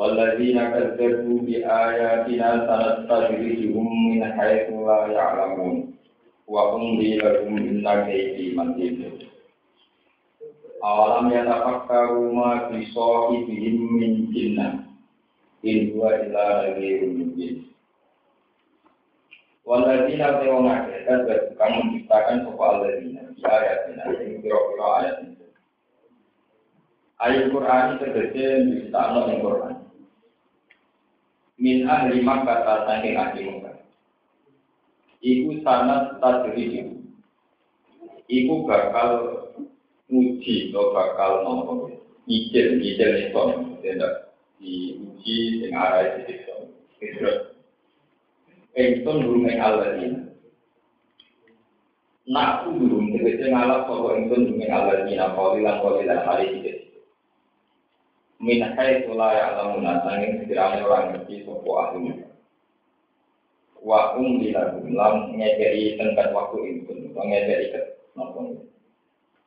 والذين كذبوا بآياتنا سنستدرجهم من حيث لا يعلمون وأملي لهم إن كيدي متين أولم يتفكروا ما في صاحبهم من جنة إن هو إلا نذير مبين Waladina tewong akeh kadzab kamu ciptakan sapa alladzina bi ayatina ing pira-pira ayat itu. Ayat Quran tegese diciptakno ing Quran min ahli Makkah saking ahli Makkah. Iku sanat tadriji. Iku bakal uji atau bakal nopo ijil ijil itu tidak diuji dengan arah itu terus Engson burung yang Allah ini. Nak tegese ngalap sopo engson burung yang Allah ini. Kalilan kalilan hari itu min haitsu la ya'lamuna sanging sekiranya orang ngerti sapa ahli. Wa um dilahum lam ngekei tengkat waktu itu ngekei ke nopo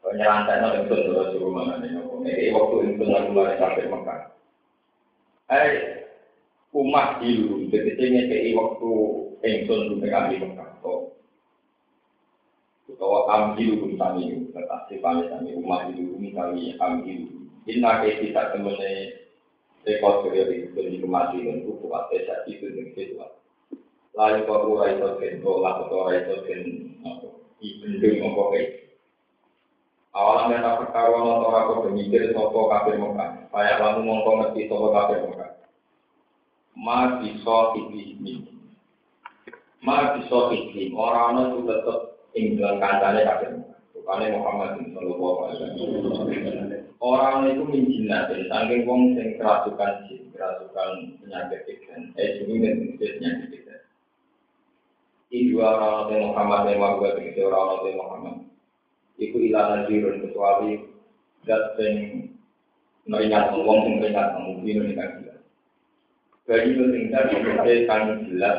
penyerantai nopo itu sudah suruh mana nih nopo. Ngekei waktu itu lalu mulai sampai Mekah. Eh umah dulu begitu ngekei waktu ingsun sampai ahli Mekah. So utawa ambil pun kami tetap sifat kami umah dulu kami ambil Inna ke kita temene rekod kerja di di kemati dan buku itu dan itu. Lalu kau rai itu kau lah kau rai itu kan, ibendung apa kayak. Awalnya tak perkara nonton aku bermikir sopo kafir muka, kayak lalu ngomong ngerti sopo kafir muka. Ma bisa ini, ma bisa ini, orang itu tetap tinggal kancane kafir muka. Bukannya Muhammad Sallallahu Alaihi Wasallam. Orang itu menjinat dan saking wong sing kerasukan jin, kerasukan penyakit pikiran, eh jadi dan penyakit pikiran. Ini dua orang Nabi Muhammad yang gue begitu orang Nabi Muhammad. Iku ilah nazirun kecuali dat sing meringat wong sing meringat mungkin meringat gila. Bagi itu sing tadi kan jelas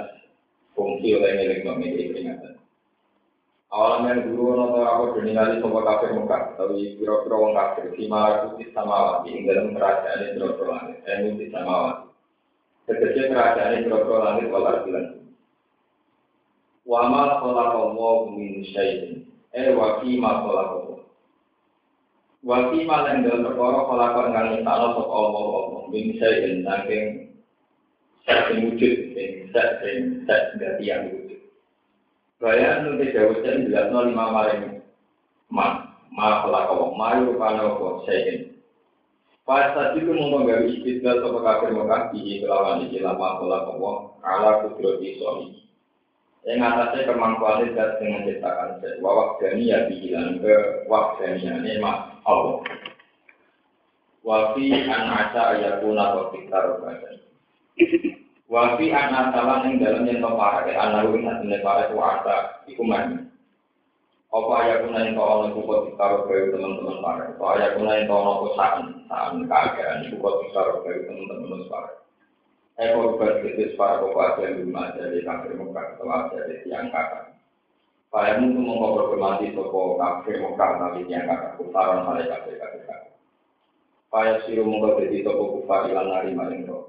fungsi oleh milik memiliki peringatan. Awalan yang guru noto aku diningali sopo kafir muka, tapi piro-piro wong kafir, malah putih sama wati, dalam kerajaan ini piro-piro langit, saya putih sama wati. Tegese kerajaan ini piro-piro langit walar bilang. Kholaqallahu min syai'in, eh wakima kholaqallahu. Wakima yang dalam perkara kholaqal kang nyiptakno sapa Allah Allah min syai'in saking sak wujud, sing sak sing sak dadi Gaya nanti jadi jelas nol lima maring ma ma pelakau ma rupanya apa? Saya Pas tadi itu mau menggawi istilah atau kafir Mekah di kelawan di lama pelakau ala kudroti soli. Yang atasnya kemampuan dan dengan ciptakan set wawak dani ya bilang ke wak dani ini mak Allah. Wafi an asa ayakuna wa fiktar badan. Wafi anak salah yang dalam yang para anak ruin hati para itu asa iku mani. Apa ayat kuna yang kau orang kukot ditaruh ke teman-teman para. Apa ayat kuna yang kau orang saan saan keadaan kukot ditaruh ke teman-teman para. Ekor berkritis para kau aja yang belum aja di kafir muka atau aja di tiang kakak. Para itu mengkau berkemati toko kafir muka tapi tiang kakak kutaran hal kafir kafir. Para siru jadi toko kufar ilang nari maring roh.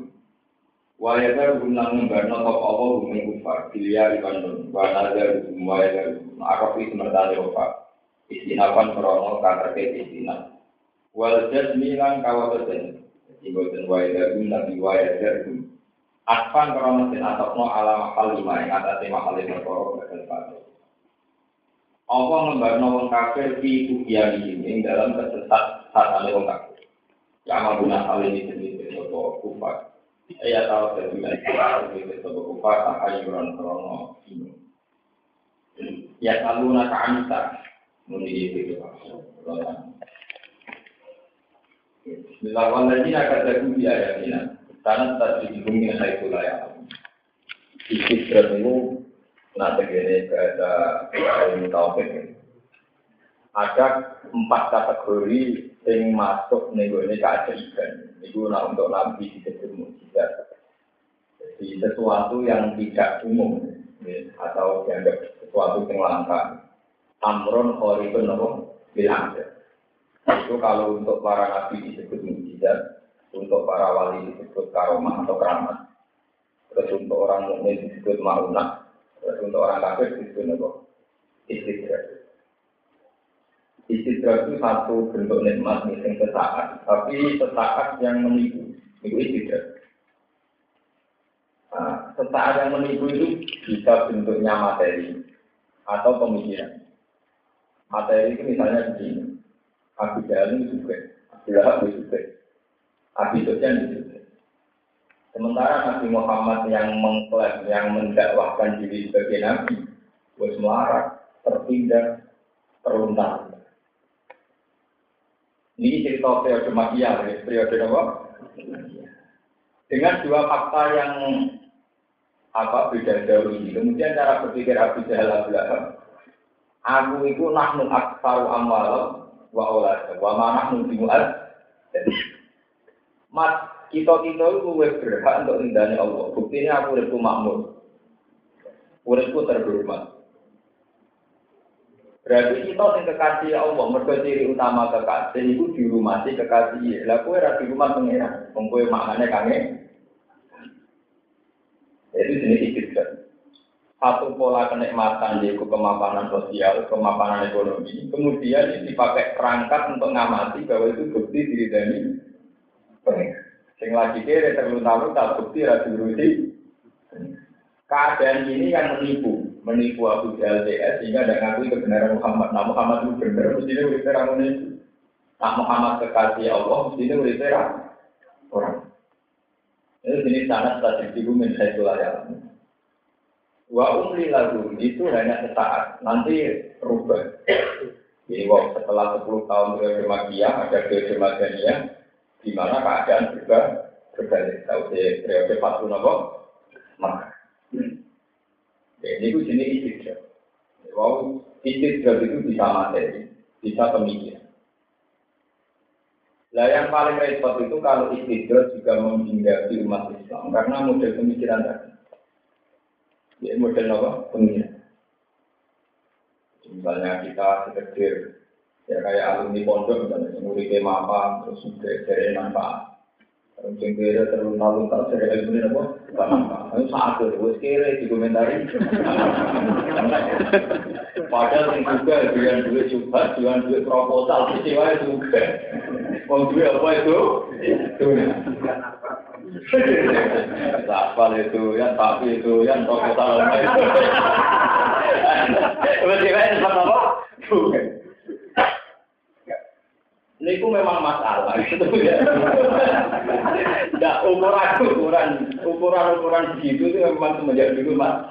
Kan guna membarno top apa bumi kufar, di Bandung, wana dari waya dari Arab itu opa, istinapan krono istinaf. Wal jas milan kawat ten, ibu ten waya dari nabi waya dari Aspan kalau mesin atokno ala makal lima yang atas makal lima koro bakal padu. Allah ngembarno wong kafir di ini dalam kesesat satane wong kafir. Ya guna hal ini sopo kufar. Saya tahu dari wilayah jenis sopo kufar tahayuran krono ini. Ya saluna ka anita. Muni itu Bismillahirrahmanirrahim. Kata kubiya ya ini. Karena tadi dihubungi saya itu lah ya. Istidrat itu nanti gini ada ilmu tauhid. Ada empat kategori yang masuk nego ini keajaiban. Itu nah untuk nabi disebut mujizat. Jadi sesuatu yang tidak umum ya, atau dianggap sesuatu yang langka. Amron horibun apa bilang. Itu kalau untuk para nabi disebut mujizat, untuk para wali disebut karomah atau keramat. Terus untuk orang mukmin disebut marunah. Terus untuk orang kafir disebut apa? Istidrak. Istidrak itu satu bentuk nikmat yang sesaat, tapi sesaat yang menipu. Itu istidrak. Sesaat yang menipu itu bisa bentuknya materi atau pemikiran. Materi itu misalnya begini. Abu Jahal juga, Abu Lahab juga, Abi Sufyan itu. Sementara Nabi Muhammad yang mengklaim, yang mendakwahkan diri sebagai Nabi, bos melarat, tertindak, terluntar. Ini cerita periode Makiyah, periode apa? Dengan dua fakta yang apa beda jauh ini. Kemudian cara berpikir Abu Jahal Abu Aku itu nahnu aksaru amal wa olad wa ma nahnu bimu'ad. Mas, kita kita itu berhak untuk indahnya Allah. Buktinya aku uripku makmur. Uripku terhormat. Berarti kita yang kekasih Allah, mereka ciri utama kekasih itu di rumah sih kekasih. Lah kue di rumah pengira, kue maknanya. Itu jenis istiqat. Satu pola kenikmatan yaitu kemapanan sosial, kemapanan ekonomi. Kemudian dipakai perangkat untuk ngamati bahwa itu bukti diri dari Sing lagi kere terlunta-lunta bukti rasi berusi. Keadaan ini yang menipu, menipu Abu Jahal DS sehingga tidak ngakui kebenaran Muhammad. Nah Muhammad itu benar, mestinya udah terang menipu. Nah Muhammad kekasih Allah, mestinya udah terang orang. Ini jenis sanat tadi ibu saya ya. Wa umli lagu itu hanya sesaat, nanti rubah. Jadi setelah 10 tahun periode Magiyah, ada periode Madaniyah, di mana keadaan juga berbalik. Tahu di periode Fatu Nopo, maka ini itu jenis istidrak. Wow, istidrak itu bisa materi, bisa pemikiran. Lah yang paling repot itu kalau istidrak juga menghindari umat Islam karena model pemikiran tadi. Ya, model apa? Pemikiran. Misalnya kita sekedar ya kayak alumni pondok misalnya muridnya apa terus juga dari manfaat terus yang kira terlalu lalu tak dari ilmu ini apa saat itu gue kira di komentari padahal juga dengan duit juga dengan duit proposal kecewa juga mau duit apa itu itu Sapal itu, yang tapi itu, yang proposal itu. Berarti kan apa? Bukan. Ini Niku memang masalah gitu ya. Tidak ukuran ukuran ukuran ukuran begitu itu memang semenjak dulu mas.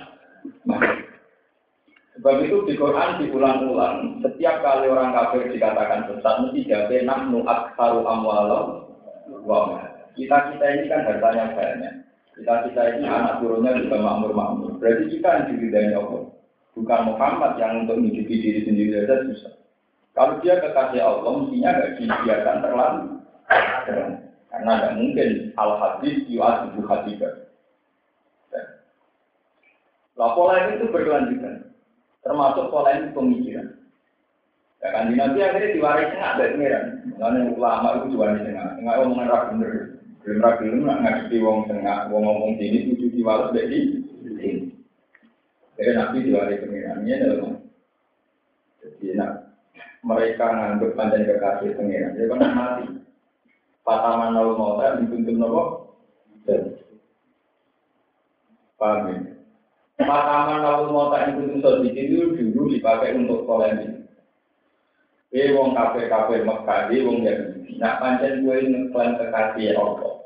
Sebab itu di Quran diulang-ulang. Setiap kali orang kafir dikatakan sesat mesti jawab nahnu aksaru amwalam wa Kita kita ini kan hartanya banyak. Kita kita ini anak turunnya juga makmur-makmur. Berarti kita yang diridai Allah. Bukan Muhammad yang untuk mencuci diri sendiri saja susah. Kalau dia kekasih Allah, mestinya tidak dibiarkan terlalu. Karena tidak mungkin al hadis yu'adibu hadibah. Lah pola itu berkelanjutan. Termasuk pola ini pemikiran. Ya kan di nanti akhirnya diwaris tengah dari pengiran. Karena ulama itu diwaris tengah. Tengah omongan rak bener. Belum rak belum nggak ngadepi wong tengah. Wong ngomong sini itu diwaris dari sini. Jadi nabi diwaris pengiran. Ini adalah jadi nak mereka nganggap panjang kekasih pengiran. Jadi kan mati. Pataman lalu mau dituntut nopo. Paham ya? Makaman lalu mau tak ikut sodikin itu dulu dipakai untuk polemik. Eh wong kafe kafe Mekah, eh wong Yahudi. Nak pancen gue ngeklaim kekasih Allah.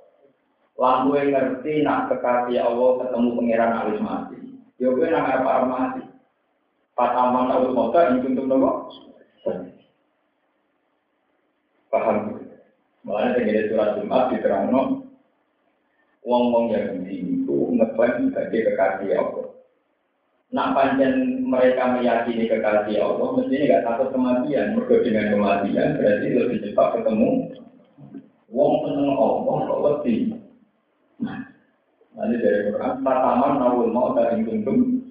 Lan gue ngerti nak kekasih Allah ketemu pangeran alis mati. Yo gue nang apa mati. Pataman lalu mau tak ikut untuk nopo. Paham? Malah dengan surat Jumat diterangno wong-wong Yahudi itu ngeklaim sebagai kekasih Allah. Nak panjang mereka meyakini kekasih Allah, mestinya nggak takut kematian. Mereka dengan kematian berarti lebih cepat ketemu. Wong seneng Allah kok wedi. Nanti dari Quran, pertama nawul mau dari tungtung.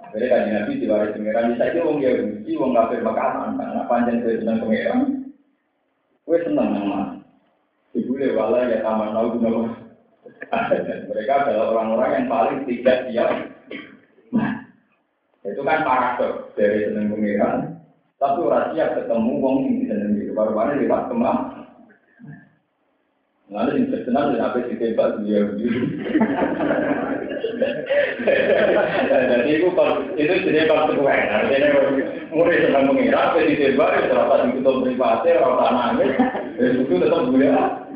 Akhirnya kan Nabi diwaris pengiran, saya itu wong Yahudi, wong kafir makanan, karena panjang dari seneng pengiran. Gue seneng sama. Ibu lewala ya taman nawul nawul. Mereka adalah orang-orang yang paling tidak siap itu kan paradok dari seneng pengiran, tapi orang siap ketemu wong yang seneng itu. Baru-baru lewat kemah. Lalu yang terkenal dan apa sih tembak dia Jadi itu itu jadi konsekuensi. Artinya murid senang mengira, apa sih tembak, terasa di kutu privasi, orang nangis, itu tetap gue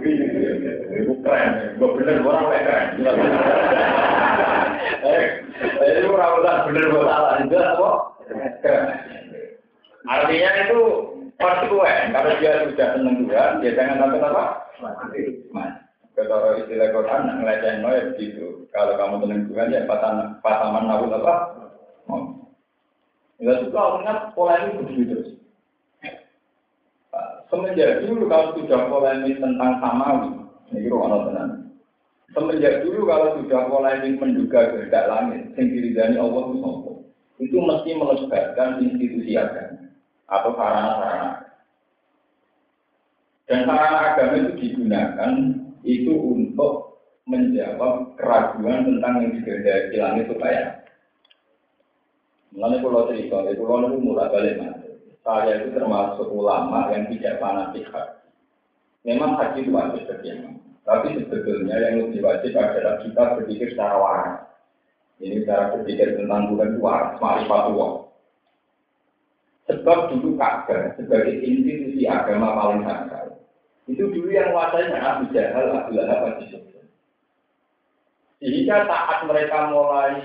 Itu keren, gue bener orang keren. Jadi orang bener gue salah, itu apa? Artinya itu konsekuen. Kalau dia sudah seneng Tuhan, dia jangan sampai apa? Mati. Kalau istilah Quran, ngeleceh no ya begitu. Kalau kamu seneng Tuhan, ya pataman nawul apa? Ya suka ingat pola ini begitu terus. Semenjak dulu kalau sudah polemik tentang samawi, ini ruang tenang. Semenjak dulu kalau sudah polemik menduga kehendak langit, yang diridani Allah itu itu mesti melebatkan institusi agama atau sarana-sarana. Dan sarana agama itu digunakan itu untuk menjawab keraguan tentang yang dikehendaki langit supaya Mengenai pulau cerita, pulau itu mulai balik. Saya itu termasuk ulama yang tidak fanatik haji. Memang haji itu wajib bagi Tapi sebetulnya yang lebih wajib adalah kita berpikir secara waras. Ini cara berpikir tentang Tuhan itu waras, marifat Sebab dulu Ka'bah sebagai institusi agama paling sakral. Itu dulu yang menguasai Abu Jahal, Abu Lahab, Abu Sehingga saat mereka mulai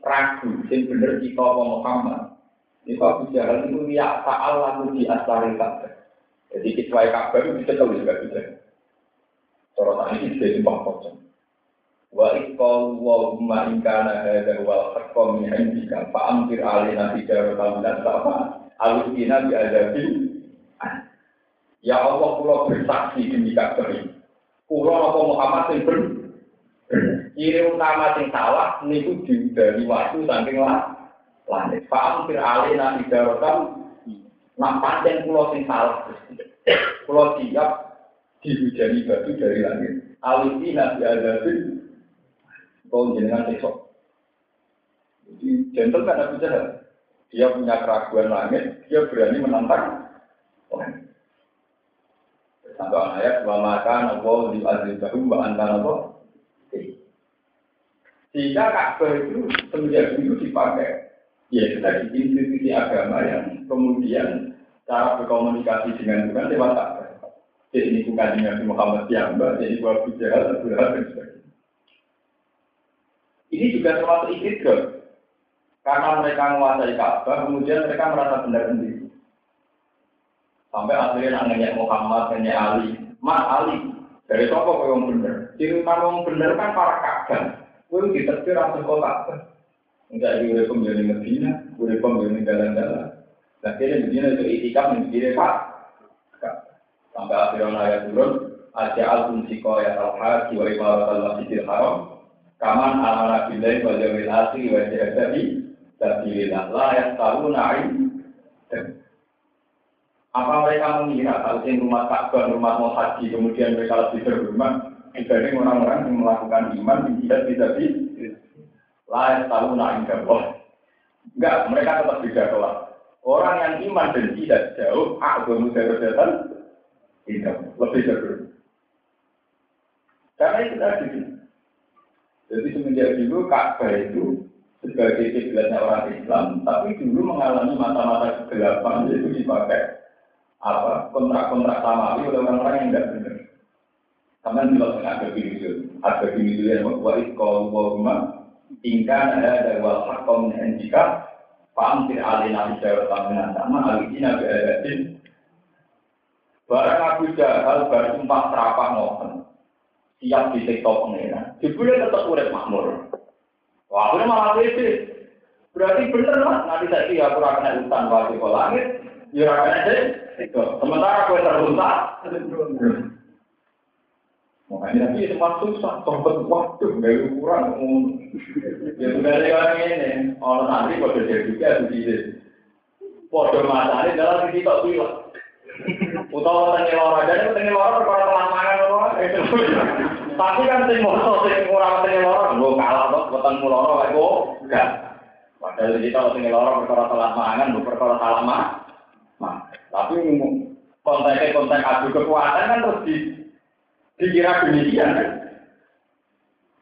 ragu, yang benar kita Muhammad, itu Abu Jahal itu ya ta'al lalu di asari Ka'bah. Jadi kecuali Ka'bah itu bisa tahu juga bisa. Sorotan ini bisa sumpah kocok. Wa ikol wa umma ingkana hadha wal haqqo min indika fa'amtir alina tijaratan dan sama alusina bi Ya Allah kula bersaksi demi Ka'bah ini. Kula apa Muhammad sing ber Ciri utama sing salah niku dari waktu saking lah langit. Fa'am fir alina idarotam nak panjang pulau sing salah. Pulau siap dihujani batu dari langit. Alisi nabi adabin kau jenengan besok. Jadi gentle kan Abu Jahal. Dia punya keraguan langit, dia berani menantang langit. Sampai ayat wa maka nabo di azizahu wa anta nabo. Sehingga Ka'bah itu semenjak dulu dipakai. Ya tadi institusi agama yang kemudian cara berkomunikasi dengan Tuhan lewat Ka'bah. Jadi ini bukan dengan Muhammad Yamba, jadi buat Jahal, Abu dan sebagainya. Ini juga termasuk istidrak. Karena mereka menguasai Ka'bah, kemudian mereka merasa benar sendiri. Sampai akhirnya nanya Muhammad, nanya Ali. Mas Ali, dari siapa kau yang benar? Ciri utama yang benar kan para Ka'bah. Kau ditetir langsung kau. Enggak di urip pemilih Medina, urip pemilih jalan-jalan. Nah, kira Medina itu itikaf menjadi Pak. Sampai akhirnya ayat turun, Aja al siko ya al haji wa ibarat al masjidil haram. Kaman amana billahi wal yawmil akhir wa jahadi sabilillah la yastaluna apa mereka mengira kalau rumah Ka'bah, rumah mau haji, kemudian mereka lebih berhormat dibanding orang-orang yang melakukan iman tidak tidak di lain tahu naik Allah. Enggak, mereka tetap beda kelas. Orang yang iman dan tidak jauh, agama darajatan tidak lebih jauh. Karena itu tadi. Jadi semenjak dulu Ka'bah itu sebagai kiblatnya orang Islam, tapi dulu mengalami mata-mata kegelapan yaitu dipakai apa kontrak-kontrak samawi oleh orang-orang yang tidak benar. Karena jelas ada video, ada video yang membuat kalau rumah tingkat ada dua hakom yang jika paham tidak alina bicara tentang sama alina beradin. Barang Abu Jahal baru sumpah serapah mohon siap di sektor pengeran. Jebule tetap urip makmur. Wah, aku malah pede. Berarti bener lah, nanti saya kira aku akan hutan wajib langit, ya akan ada. Sementara aku terrusak. Makanya semua susah, sobat waktu, dari ukuran Ya sudah lewat ini, orang nanti pada jadi juga begitu. Pada masa ini dalam kita bilang. Utawa tengil lara, jadi tengil lara perkara kelamangan Tapi kan sing moto sing ora tengil lara, gue kalah kok, weteng muloro kayak gue, enggak. Padahal kita tengil lara perkara telat mangan, gue perkara mah. Tapi kontennya konten adu kekuatan kan terus di, dikira demikian kan.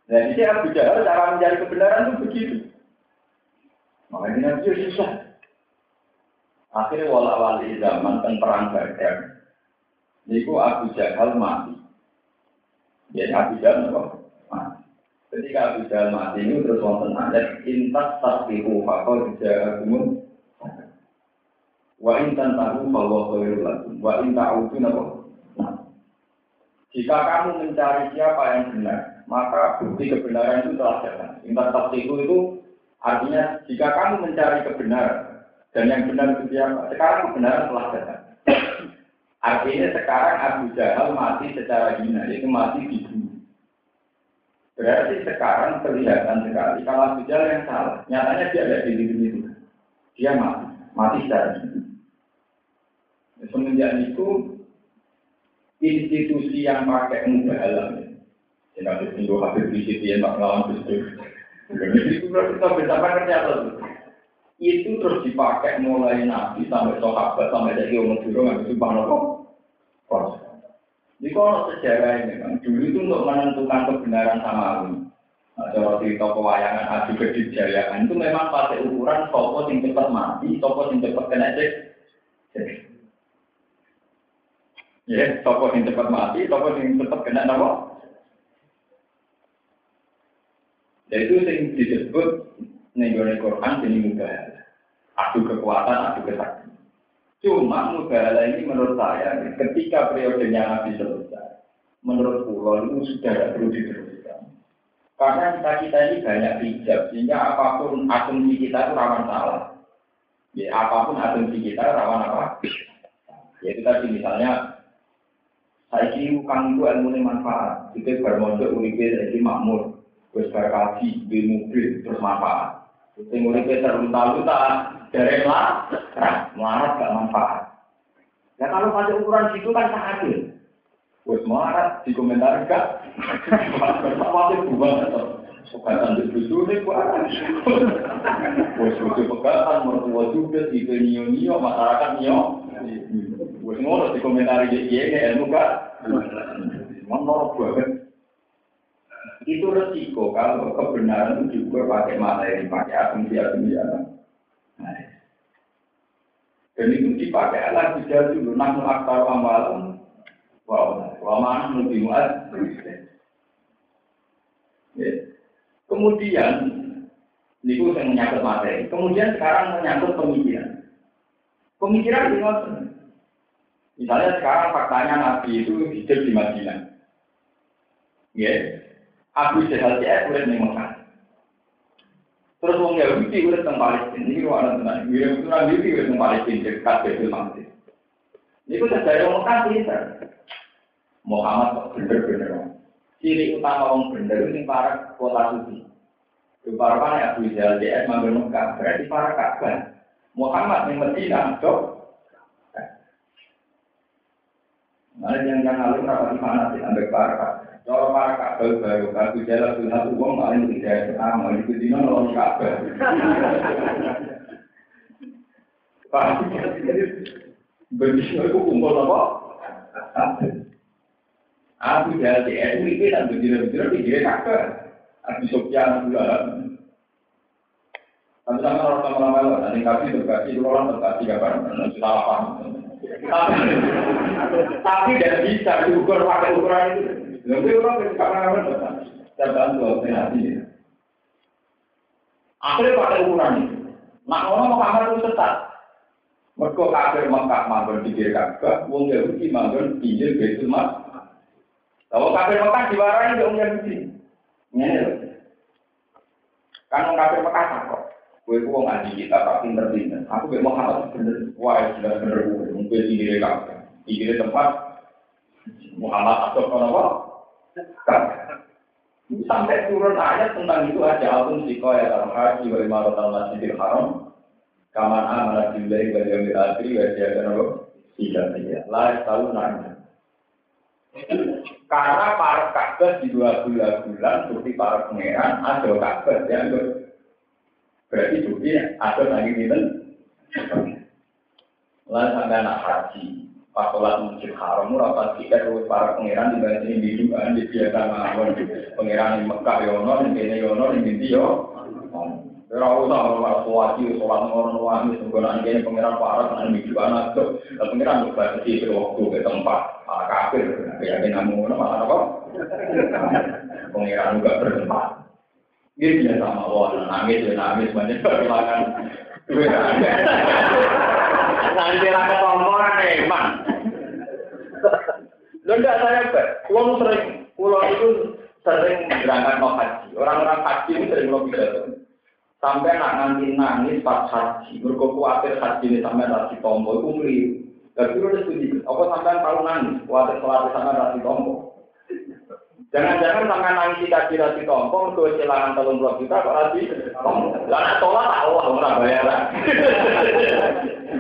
Nah, ini Abu Jahal cara mencari kebenaran itu begitu. Makanya Nabi susah. Akhirnya wala wali zaman dan perang Badar. Niku Abu Jahal mati. Jadi Abu Jahal mati. Ketika Abu Jahal mati ini terus wonten ayat intas tasbihu fakol jahakumun Wa in tantahu fallahu khairul lakum. Wa in ta'udu napa? Jika kamu mencari siapa yang benar, maka bukti kebenaran itu telah datang. Intan tasdiku itu artinya jika kamu mencari kebenaran dan yang benar itu siapa, sekarang kebenaran telah datang. Artinya sekarang Abu Jahal mati secara hina, yaitu mati di bumi. Berarti sekarang kelihatan sekali kalau Abu Jahal yang salah. Nyatanya dia ada di bumi itu. Dia mati, mati secara hina. Semenjak itu institusi yang pakai mubahalah ya nanti tunggu habis di situ yang tak ngelawan itu itu kita itu terus dipakai mulai nabi sampai sahabat sampai jadi umur dulu nggak bisa kok di kalau sejarah ini kan dulu itu untuk menentukan kebenaran sama Nah, cara cerita pewayangan adu kejayaan itu memang pakai ukuran sopo yang cepat mati, sopo yang cepat kena cek. Ya, toko yang cepat mati, toko yang cepat kena nama. Dan itu yang disebut negara Quran jadi mudah. Adu kekuatan, adu kesaktian. Cuma mubahala ini menurut saya, ketika periodenya Nabi selesai, menurut pulau itu sudah tidak perlu diteruskan. Karena kita kita ini banyak hijab, sehingga apa pun asumsi kita itu rawan salah. Ya, apa pun asumsi kita rawan apa? Ya itu tadi misalnya saya kira kang ilmu ini manfaat. Kita bermodal uripe jadi makmur. Terus berkaji, di mobil, terus manfaat. Sing uripe terlunta-lunta, dari lah, melarat gak manfaat. Ya kalau pada ukuran situ kan tak adil. Wes melarat di komentar gak. Masih buang atau di buju ini bukan. Wes buju pegatan, mertua juga, tipe nio-nio, masyarakat nio. Wes ngono di komentar ya ini ilmu gak. Menurut banget. Itu resiko kalau kebenaran itu juga pakai materi, pakai asumsi-asumsi Nah, dan itu dipakai alat bisa dulu, namun aktar amalan, wow, wow mana lebih muat. Ya. Kemudian, ini yang menyangkut materi. Kemudian sekarang menyangkut pemikiran. Pemikiran di Misalnya sekarang faktanya Nabi itu hidup di Madinah. Ya, Abu Jahal dia boleh di. Terus wong Yahudi udah teng Palestina. Ini ada teman, Wirim itu orang Yahudi udah teng Palestina dekat Betul Maqdis. Ini kan dari orang. Muhammad kok bener-bener. Ciri utama orang bener ini para kota suci. Para mana Abu Jahal manggil Mekah berarti para Ka'bah. Muhammad yang Medina, dok. Nah, yang yang alim rapat mana sih ambek para Kalau para kabel baru kaku jalan tuh satu uang paling tidak itu di mana orang kabel. Begitu aku kumpul apa? Jalan di NU ini dan begitu-begitu di kabel. Abi Sofyan bulan. Tapi sama orang sama orang lain, nanti kasih terkasih, dulu orang terkasih kapan? Salah paham. Tapi tidak bisa diukur pakai ukuran itu. Lalu orang sekarang apa? Saya bantu, saya nanti. Akhirnya pakai ukuran itu. Orang mau kamar itu tetap. Mereka kafir Mekah manggon kiri Ka'bah, wong Yahudi manggon pinggir Baitul Maqdis. Kalau kafir Mekah diwarai wong Yahudi. Ini loh. Kan wong kafir Mekah takut. Gue kok ngaji kita tak pinter-pinter. Aku gak mau Muhammad bener. Wah, sudah bener gue. Mungkin di kiri Ka'bah. Di tempat Muhammad atau apa? Sampai turun ayat tentang itu aja alun siko ya al-haji wa imarat al-masjidil haram Kaman amanah billahi wa akhir wa jahatan apa? Tidak tidak. Lah tahu nanya. Karena para kabar di dua bulan-bulan seperti para pangeran ada kabar ya berarti bukti ada lagi itu. Lalu sampai anak haji, pas sholat masjid haram, rapat kita terus para pangeran di bawah ini biduan di biasa mawon pangeran di Mekah yono, di sini yono, di India yo. Ora usah ora suwati sholat ngono wae senggonan kene pangeran parah nang miju anak pangeran kok batasi waktu ke tempat. Kafir. Ya nek namu ngono malah apa? Pangeran juga bertempat. Ini biasa sama Allah, nangis ya nangis, banyak perlakan. Nanti raka tomporan eman. Lo enggak saya ber, pulau sering, pulau itu sering berangkat mau haji. Orang-orang haji ini sering mau pidato. Sampai nak nanti nangis pas haji, mereka khawatir haji ini sampai rasi tombol, itu Tapi udah setuju, apa sampai tahu nangis, khawatir khawatir sampai rasi tombol. Jangan-jangan sampai nangis kita di rasi tombol, untuk kehilangan telung puluh juta kok rasi tombol. Karena tolak tahu lah, nggak bayaran.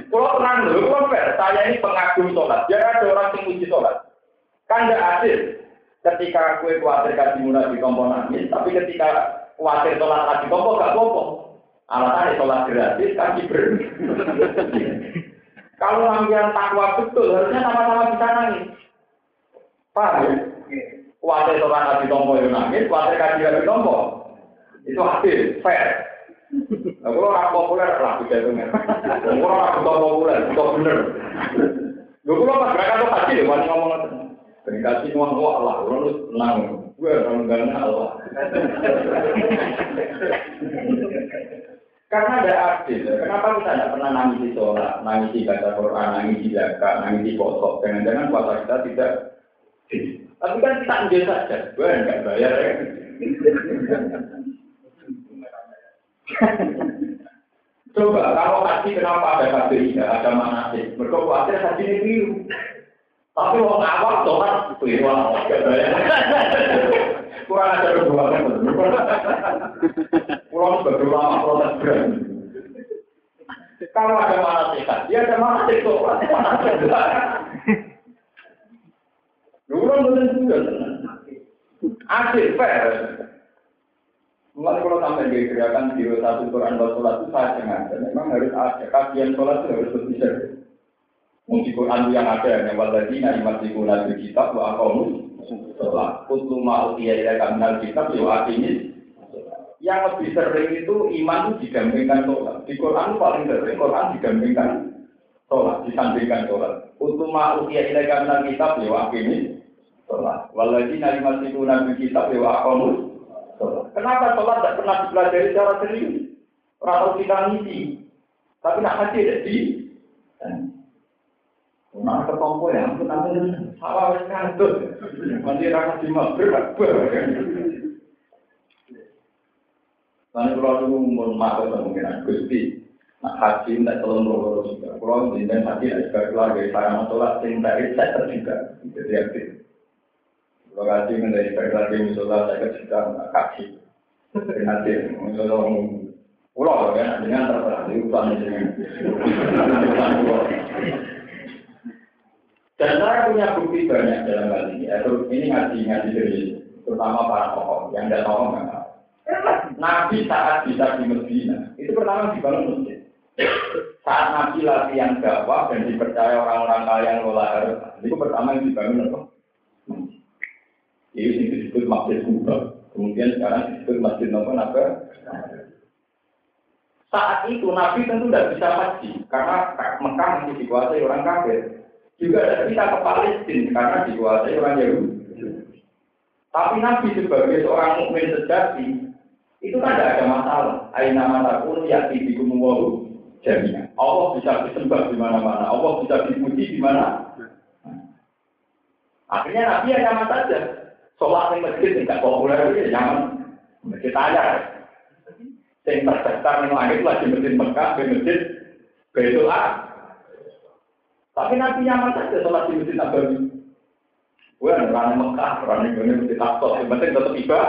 Kalau tenang dulu, kalau fair, saya ini pengagum sholat. Jangan ada orang yang uji sholat. Kan tidak adil. Ketika kue khawatir kasih murah di tombol nangis, tapi ketika khawatir sholat lagi tombol gak apa-apa. Alasannya sholat gratis kaki ber. Kalau sampean takwa betul, harusnya sama-sama bisa nangis. Paham ya? Khawatir sholat lagi tombol yang nangis, khawatir kaji lagi tombol. Itu adil, fair. Nah, kalau orang populer lah jatuhnya. Kalau orang bukan populer, itu bener. Gue kalau pas mereka tuh deh, wani ngomong itu. Dikasih uang uang Allah, orang lu tenang. Gue orang Allah. Karena ada adil. Kenapa kita tidak pernah nangis di sholat, nangis di baca Quran, nangis di zakat, nangis di posok. Jangan-jangan puasa kita tidak. Tapi kan kita ambil saja. Gue enggak bayar ya. Coba kalau haji kenapa ada KPI, ada manasik? Mereka khawatir haji ini biru. Tapi orang awal sholat keliru nggak bayar. Kurang ada hubungannya Kurang sebagai ulama protes berani. Kalau ada manasik haji, ada manasik sholat. Dulu betul juga. Adil, fair. Mulai kalau sampai di gerakan biro satu Quran buat sholat itu saya sengaja. Memang harus ada kajian sholat itu harus berbisa. Muji Quran yang ada yang masih guna di kitab wa akamu sholat. Kutlu ma'u iya iya kaminal kitab ya ini. Yang lebih sering itu iman itu digampingkan sholat. Di Quran paling sering Quran digampingkan sholat, disandingkan sholat. Kutlu ma'u iya iya kaminal kitab ya ini. Sholat. Nari masih guna di kitab ya akamu Kenapa sholat tidak pernah dipelajari secara serius? Orang kita ngisi. Tapi nak haji ada di. Nah, ketompo ya, aku nanti salah ngantut. Nanti rakyat di maghrib, Lalu kalau dulu mau masuk kemungkinan gusti, nak haji tidak telur telur juga. Kalau di haji juga keluarga saya mau sholat, cinta saya juga. Jadi aktif. Kalau haji menjadi keluarga misalnya saya juga kaji. Nanti ngomong pulau kan dengan terserah di dengan Dan saya punya bukti banyak dalam hal ini. Ini ngaji ngaji serius, terutama para tokoh yang tidak tahu nggak. Nabi saat bisa di Medina itu pertama dibangun masjid. Saat Nabi latihan dakwah dan dipercaya orang-orang kaya yang lola harta, itu pertama yang dibangun apa? Ini disebut masjid Kuba. Kemudian sekarang disebut Masjid Nopo Naga. Saat itu Nabi tentu tidak bisa haji karena Mekah masih dikuasai orang kafir. Juga tidak bisa ke Palestina karena dikuasai orang Yahudi. Tapi Nabi sebagai seorang mukmin sejati itu kan tidak ada masalah. Aina mata pun ya di wahu jadinya. Allah bisa disembah di mana-mana. Allah bisa dipuji di mana. Akhirnya Nabi ya nyaman saja. Sholat di masjid tidak populer itu ya nyaman. Masjid aja. Yang terdaftar yang langit lagi masjid Mekah, di masjid Baitul Tapi Nabi nyaman saja sholat di masjid Nabawi. Gue orang Mekah, orang ini masjid Aqsa, yang penting tetap tiba.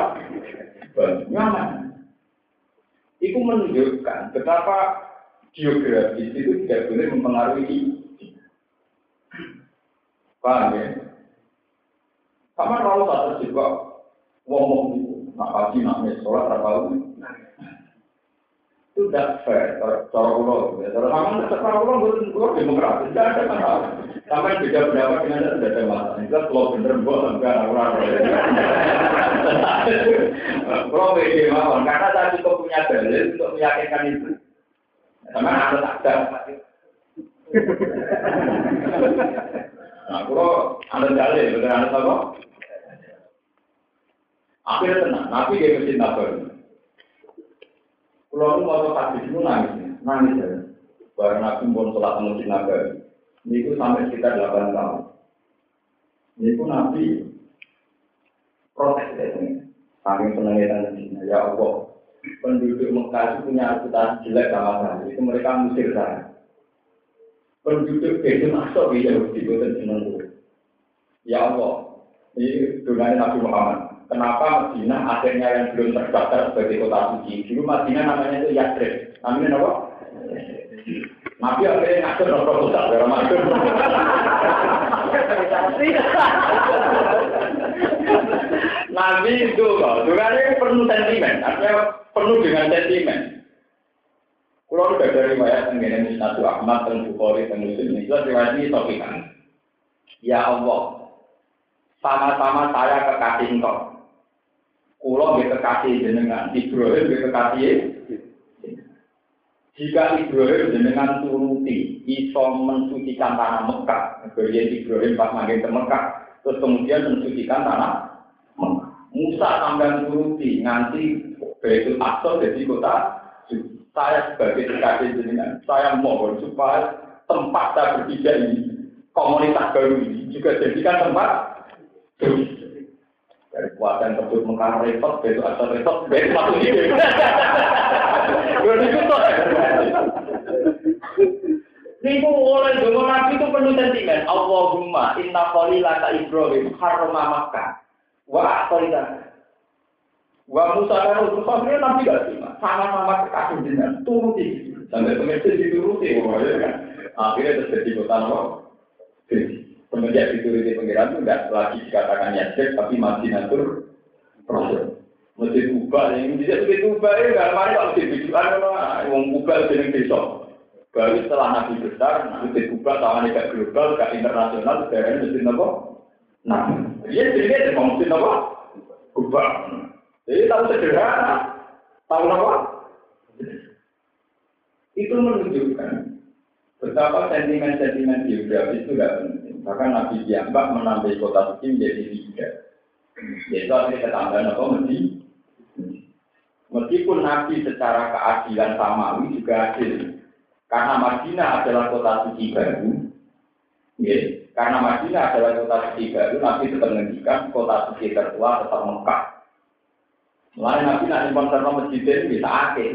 Nyaman. Itu menunjukkan betapa geografis itu tidak boleh mempengaruhi. Paham ya? Sama kalau tak terjebak ngomong itu, nak pagi nak sholat tahu. Itu tidak fair, cara ulo. Cara kamu cara ulo bukan ulo demokratis, tidak ada masalah. Sampai beda pendapat dengan anda tidak ada masalah. Itu kalau bener buat enggak orang. Kalau beda mawon, karena saya cukup punya dalil untuk meyakinkan itu. Anda tak ada. Nah, kalau anda dalil, betul anda tahu? Akhirnya tenang, Nabi dia mesti nabar. Kalau lu mau hadis itu nangis, nangis ya. Barang Nabi pun sholat masjid nabar. Ini itu sampai sekitar 8 tahun. Ini itu Nabi protes ya, saking senangnya dan ya Allah. Penduduk Mekah itu punya reputasi jelek sama saya. Itu mereka musir saya. Penduduk Bedun Asok ya Yahudi itu senang Ya Allah, ini dunia Nabi Muhammad. Kenapa Medina akhirnya yang belum terdaftar sebagai kota suci? Dulu Medina namanya itu Yathrib. Namanya apa? Nabi akhirnya ngatur no proposal ya Ramadan. Nabi itu loh, ini penuh sentimen, artinya penuh dengan sentimen. Kalau udah dari riwayat mengenai Nabi Ahmad dan Bukhari dan Muslim itu riwayat ini topikan. Ya Allah, sama-sama saya kekasih engkau. Kulo nggih kekasih jenengan, Ibrahim nggih kekasih. Jika Ibrahim jenengan turuti, iso mensucikan tanah Mekah. Kemudian Ibrahim pas makin ke Mekah, terus kemudian mensucikan tanah. Musa sampai turuti, nganti Baitul Aqsa jadi kota saya sebagai kekasih jenengan, saya mohon supaya tempat saya berpijak ini, komunitas baru ini juga jadikan tempat dari tersebut mengkar repot, besok atau repot, besok masuk ide. Gue tuh. Niku oleh dongo Nabi itu penuh sentimen. Allahumma inna qalila ka Ibrahim harrama Makkah. Wa aqaida. Wa Musa kan Musa Nabi gak terima. Sama-sama kekasih jenengan turuti. Sampai pengertian dituruti. Akhirnya terjadi kota Nabi. Semenjak dituruti pengiran itu tidak lagi dikatakan yasir, tapi masih natur proses. Masjid ubah, yang bisa masjid ubah ya, nggak mari kalau masjid tujuan, wong ubah jadi besok. Baru setelah Nabi besar, masjid ubah tangan gak global, gak internasional, sekarang masjid apa? Nah, dia jadi dia masjid apa? Ubah. Jadi tahu sederhana, tahu apa? Itu menunjukkan betapa sentimen-sentimen geografis itu tidak penting. Bahkan Nabi Diambak menambah kota suci menjadi tiga. Yaitu artinya ketambahan apa? Mesti. Meskipun Nabi secara keadilan samawi juga adil. Karena Madinah adalah kota suci baru. Ya, karena Madinah adalah kota suci baru, Nabi tetap menghentikan kota suci tertua tetap Mekah. Mulai Nabi nanti konser masjid ini bisa akhir.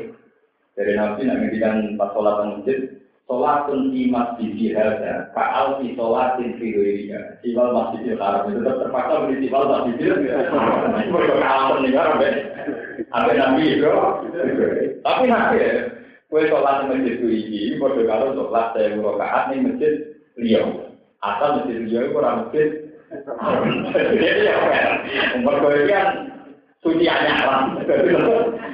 Dari Nabi nanti menghentikan pas sholat masjid, Sholatun di masjid hadza, ka'al di sholatin fi ghairiha. Siwal masjidil haram itu tetap terpaksa beli siwal masjidil. Mereka kalah meninggal sampai sampai nabi itu. Tapi nabi ya, kue sholat di masjid itu ini, bodoh kalau sholat saya murokaat nih masjid liau. Asal masjid liau itu orang masjid. Jadi ya, itu kan suci anyaran.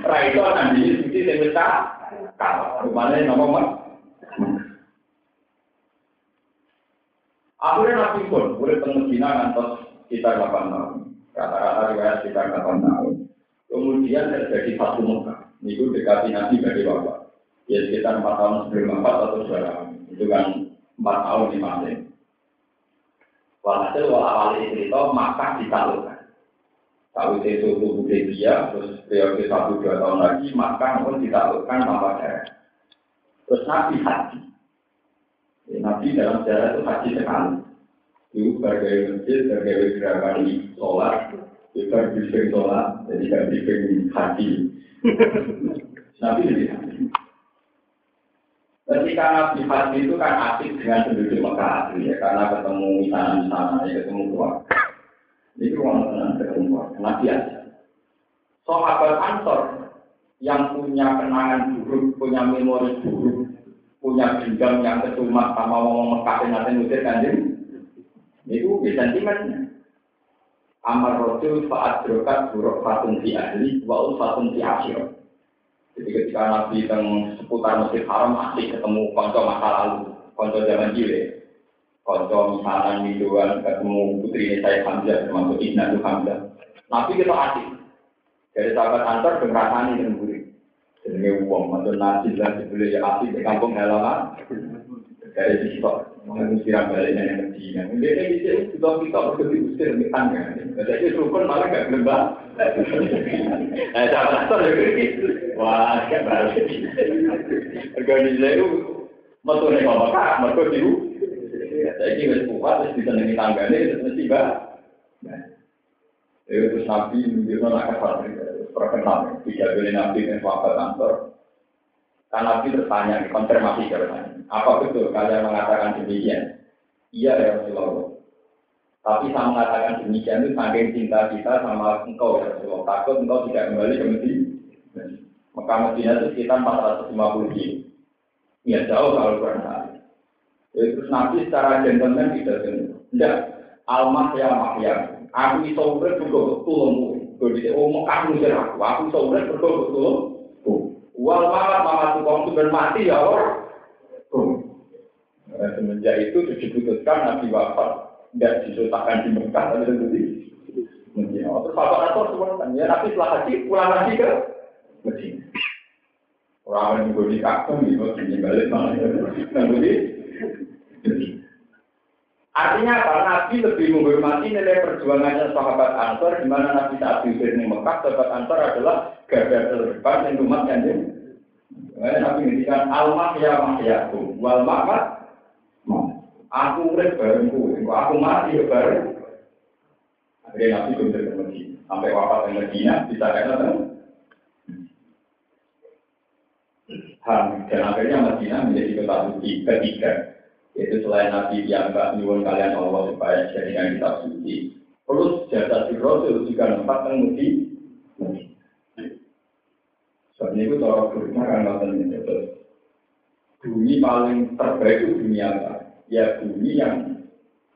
Raito nanti suci yang kita kalau rumahnya nomor Akhirnya Nabi pun boleh Cina ngantos sekitar 8 tahun. Rata-rata riwayat sekitar 8 tahun. Kemudian terjadi satu Mekah. Itu dekati Nabi bagi Bapak. Ya sekitar empat tahun sebelum empat atau tahun. Itu kan empat tahun di masing. Walhasil awal cerita Makkah ditaklukkan. Tahu itu suatu dia, terus periode satu dua tahun lagi Makkah pun ditaklukkan tanpa daerah. Terus Nabi haji. Nabi dalam sejarah itu haji sekali. Itu sebagai masjid, sebagai gerakan sholat, kita bisa sholat, jadi tidak bisa haji. Nabi jadi haji. Ketika Nabi haji itu kan asik dengan penduduk Mekah ya, karena ketemu sana-sana, ya, ketemu keluarga. Itu orang tenang ketemu keluarga, Nabi aja. Sahabat Ansor yang punya kenangan buruk, punya memori buruk, punya dendam yang kecumat sama ngomong Mekah yang nanti ngusir kanjeng, itu bisa sentimennya. Amar rojul saat berokat buruk fatun di ahli, wa fatun di asyir. Jadi ketika Nabi teng seputar Masjid Haram masih ketemu konco masa lalu, konco zaman jile, konco misalnya Midoan ketemu putri saya Hamzah termasuk Ibnu Hamzah. Nabi kita asik. Dari sahabat antar ini dan Ini wong mantun nasi lah dibeli ya asli di kampung halaman dari sisok mengusir balik dan yang kecil dan dia kayak gitu sudah kita harus lebih usir lebih tangga jadi rukun malah gak gelembang eh cara asal ya wah kayak balik. Organisasi itu mau tuh nengok apa mau tuh sih jadi kita harus kuat harus bisa nengi tangga ini terus nah Itu terus nabi menunjukkan anak kafir terkenal. Tidak boleh nabi dan sahabat kantor. Kan nabi bertanya, konfirmasi jawabannya. Apa betul kalian mengatakan demikian? Iya ya Rasulullah. Tapi saya mengatakan demikian itu saking cinta kita sama engkau ya Rasulullah. Takut engkau tidak kembali ke Medina. Mekah Medina itu sekitar 450 kilo. Ya jauh kalau kurang kali. Ya, terus Nabi secara gentleman tidak tidak almah ya mahya. Aku iso urip bergo tulungmu. Jadi oh Mekah ngusir aku. Aku iso urip bergo tulung. Wal mamat mama tukang sudah mati ya Allah. Nah, semenjak itu diputuskan Nabi wafat tidak disultakan di Mekah tapi di Medina. Terus Bapak Ator semua ya Nabi setelah haji pulang lagi ke Medina. Orang yang juga di kakung, di sini balik malah. Nanti Artinya apa? Nabi lebih menghormati nilai perjuangannya sahabat Ansor, di mana Nabi saat diusir di Mekah, sahabat Ansor adalah garda terdepan yang umat yang Nabi ngendikan almah ya mahyaku, wal mamat Aku urip bareng kowe, aku mati ya bareng. Akhirnya Nabi bisa ke. Sampai wafat di Medina, bisa kata Ham. Dan akhirnya Medina menjadi kota suci ketiga. Yaitu selain Nabi yang gak nyuwun kalian Allah supaya jadikan kitab suci. Terus jasa si Rasul juga tempat yang mudi. Sebab ini itu cara berikutnya kan nonton terus. Bumi paling terbaik itu dunia apa? Ya bumi yang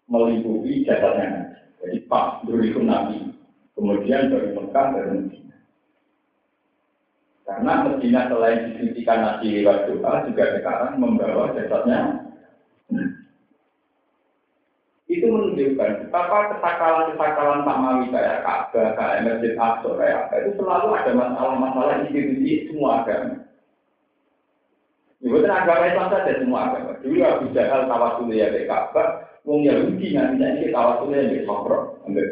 meliputi jasadnya. Jadi pas dulu Nabi. Kemudian dari Mekah dari Medina. Karena Medina selain disucikan nasi lewat doa, juga sekarang membawa jasadnya. Itu menunjukkan betapa kesakalan-kesakalan Mawi kayak Ka'bah, kayak Masjid Aqsa, kayak apa, itu selalu ada masalah-masalah institusi semua agama. Ibu ya, agama Islam saja semua agama. Dulu Abu Jahal tawasul ya kayak Ka'bah, wong Yahudi nanti ini tawasulnya di Sokro, ambil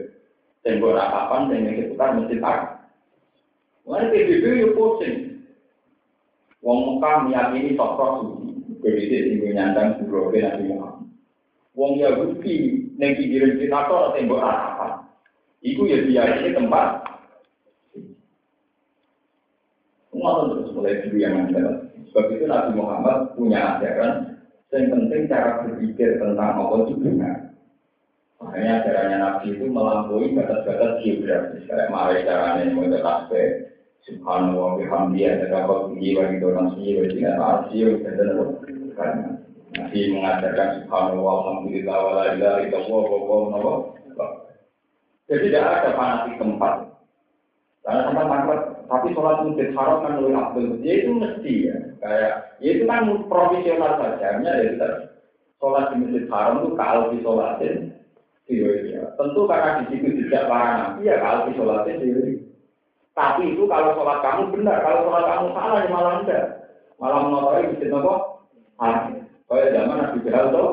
tembok ratapan, tembok seputar Masjid Aqsa. Mulai PBB yo pusing. Wong Mekah meyakini sosok suci. PBB sing nyandang suroge Nabi Muhammad. Wong Yahudi ning pinggiran kita kok tembok apa? Iku ya biasanya tempat. Semua terus mulai dulu yang ada. Sebab itu Nabi Muhammad punya ajaran yang penting cara berpikir tentang apa itu benar. Makanya ajarannya Nabi itu melampaui batas-batas geografis. Kayak mari caranya mau tasbih, Subhanallah bihamdi ada dapat tinggi bagi donasi bagi arsi dan karena Nabi mengajarkan Subhanallah alhamdulillah wala ilaha illallah wa Jadi tidak ada fanatik tempat. Karena tempat tempat tapi sholat masjid haram kan lebih abdul. Ya itu mesti ya. Kayak ya itu kan profesional saja. Ya kita sholat di masjid haram itu kalau di sholatin Tentu karena di situ tidak para nabi ya kalau di sholatin Tapi itu kalau sholat kamu benar, kalau sholat kamu salah ya malah enggak. Malah mengotori sini apa? Aneh. Kayak zaman Nabi Jahal tuh.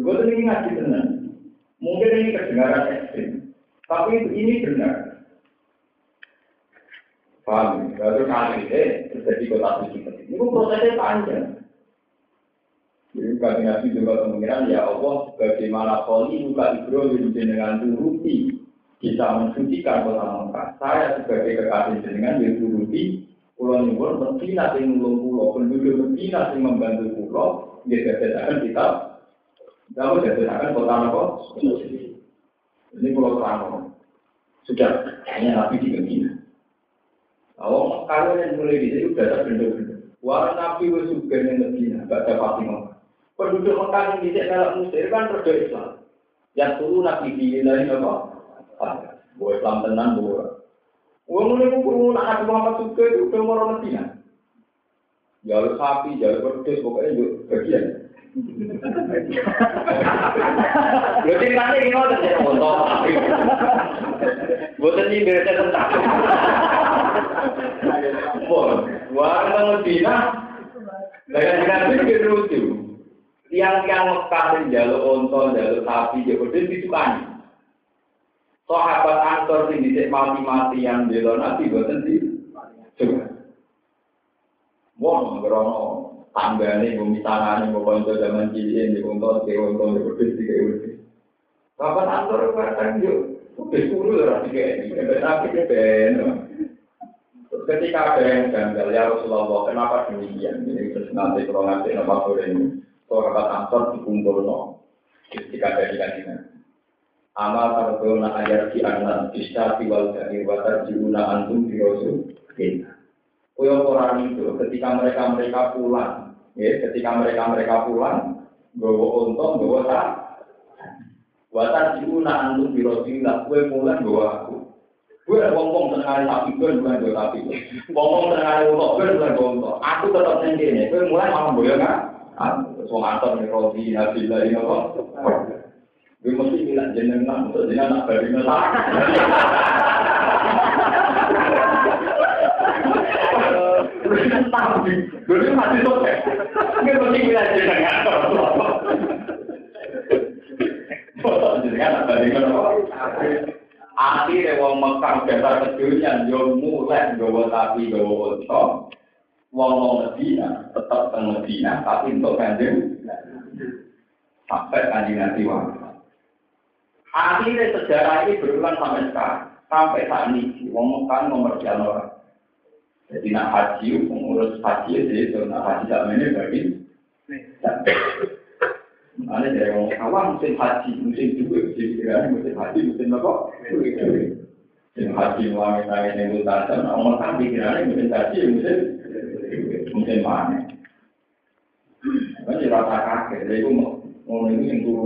Gue tuh ini ngaji benar. Mungkin ini kedengaran ekstrim. Tapi ini benar. Paham? Lalu kali ini terjadi kota suci. Ini prosesnya panjang. Jadi kami nabi juga kemungkinan ya Allah bagaimana kali buka Ibrahim dengan turuti bisa mensucikan kota Mekah. Saya sebagai kekasih jenengan yang pulau nyuwun mesti nanti nulung pulau penduduk mesti nanti membantu pulau dia jadikan kita kamu jadikan kota Mekah. Ini pulau terang sudah hanya nabi di Medina. Kalau yang mulai di sini sudah ada benda-benda. Wah, nabi wes juga yang ada Fatimah penduduk Mekah yang bisa dalam Mesir kan roda Islam. Yang turun nabi di dari apa? Buat Islam tenan buat. Wong mulai kumpul anak Muhammad juga itu udah mau Medina. Jalur sapi, jalur pedes, pokoknya juga bagian. Lho ceritanya ini mau terjadi motor sapi. Buatan ini biasanya tentang. Wah, Medina. Dengan dengan itu lucu tiang-tiang Mekah jalur onto, jalur sapi, jalur itu disukani. Sahabat Ansor sing dhisik mati-mati yang bela Nabi boten di. Wong ngrono tanggane bumi tanane mbok kanca zaman cilik di onto ke onto di pedis di ke Sahabat Ansor kadang yo udah suruh ora dikene, tapi ben. Ketika ada yang janggal ya Rasulullah, kenapa demikian? Ini terus nanti kalau nanti nama ini sahabat Ansor dikumpul no. Ketika dari kajian. Amal tarbona ayat di anak bisa tiwal dari watar jiuna antum di rosul. Koyo orang itu ketika mereka mereka pulang, ya ketika mereka mereka pulang, bawa untung, bawa tak. Watar jiuna antum di rosul, kue pulang bawa aku. Gue ngomong tengah sapi, gue bukan dua sapi. Ngomong tengah untung, gue bukan untung. Aku tetap sendiri, gue mulai malam boleh nggak? Wong atur nih roti nabilah ini apa? Gue mesti bilang jenengan untuk jenengan nak. Tapi, masalah. Akhirnya wong Mekah dasar kedunya, yo mulai gawa sapi, gawa unta, wong wong Medina tetap teng Medina tapi untuk sampai kanjeng nanti wafat. Akhirnya sejarah ini berulang sampai sekarang. Sampai saat ini, wong Mekah nomor jalan orang. Jadi nak haji, pengurus haji jadi itu nak haji tak ini bagi. Mana dari wong awam musim haji, musim dua, musim tiga, musim haji, musim apa? Musim haji wangi nangis yang utara, nah orang kami kira musim haji, musim mungkin mana. Kan ya rasa kaget, jadi itu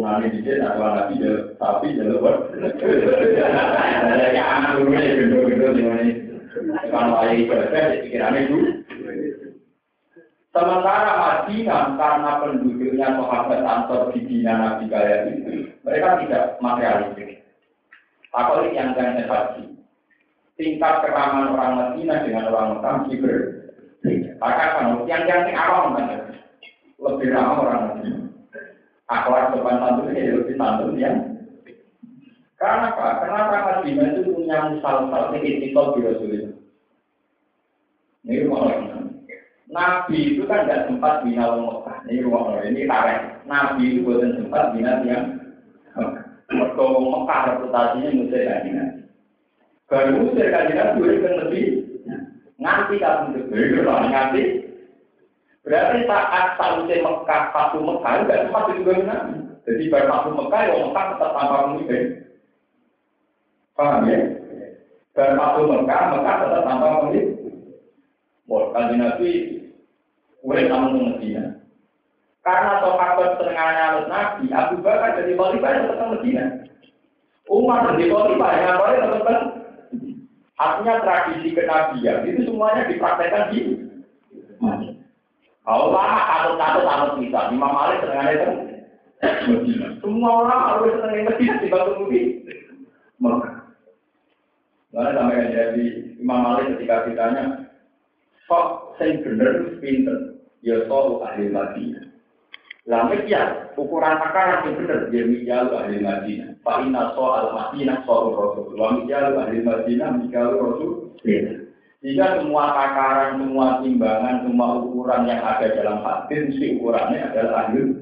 yang turunannya di sini anak dia tapi jalur ber. Jadi anak turunnya gendut-gendut gimana ini? Kalau ayah ibadah, pikirannya itu. Sementara Madinah karena penduduknya sahabat Ansor di Dina Nabi kaya itu, mereka tidak materialistik. Takut yang jangan haji. Tingkat keraman orang Madinah dengan orang Mekah berbeda. Maka kan yang yang awam kan lebih ramah orang Muslim. Akhlak sopan santun ini lebih santun ya. Karena apa? Karena orang Madinah itu punya misal-misal etikal di Rasulullah. Ini rumah Nabi itu kan tidak sempat bina Mekah. Ini rumah ini tarik. Nabi itu bukan sempat bina yang Mereka Mekah reputasinya musir kajian. Baru musir kajian itu kan lebih Nganti kamu itu, nganti. Berarti saat sausnya Mekah, satu Mekah, enggak sempat juga Nabi. Jadi baru satu Mekah, ya Mekah tetap tanpa pemimpin. Paham ya? Baru satu Mekah, Mekah tetap tanpa pemimpin. Wah, kanji Nabi, boleh kamu Medina. Karena sahabat setengahnya Nabi, Abu Bakar jadi khalifah tetap Medina. Umar jadi khalifah, yang boleh tetap Artinya tradisi kenabian itu semuanya dipraktekkan di Kalau lama satu sama kita, Imam Malik senengannya itu Semua orang harus senengnya Medina di Batu Mubi. Mekah. Lalu sampai yang jadi Imam Malik ketika ditanya, kok saya bener itu pinter? Ya soal ahli Madinah. Lalu ya, ukuran takaran yang bener, dia mijal ahli Madinah. Pak Ina soal Madinah soal Rasul. Wa mijal ahli Madinah, mijal Rasul. Jika semua takaran, semua timbangan, semua ukuran yang ada dalam hadis, mesti ukurannya adalah ahli.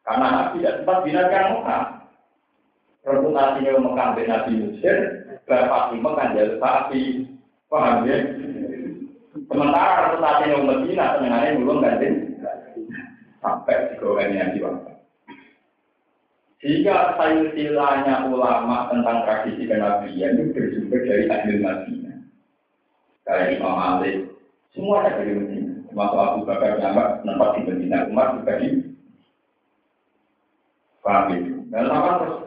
Karena Nabi tidak sempat binatang Mekah. Reputasinya Mekah bin Nabi Mesir, Bapak Mekah jalur sapi. Paham ya? Sementara reputasinya Medina, senengannya belum ganti. Sampai digoreng yang diwakil. Jika silsilahnya ulama tentang tradisi kenabian itu bersumber dari ahli Madinah. Kayak Imam Malik, semua ada dari Medina. Termasuk Abu Bakar Jambak, tempat di Medina, Umar juga di Paham itu. Dan sama terus.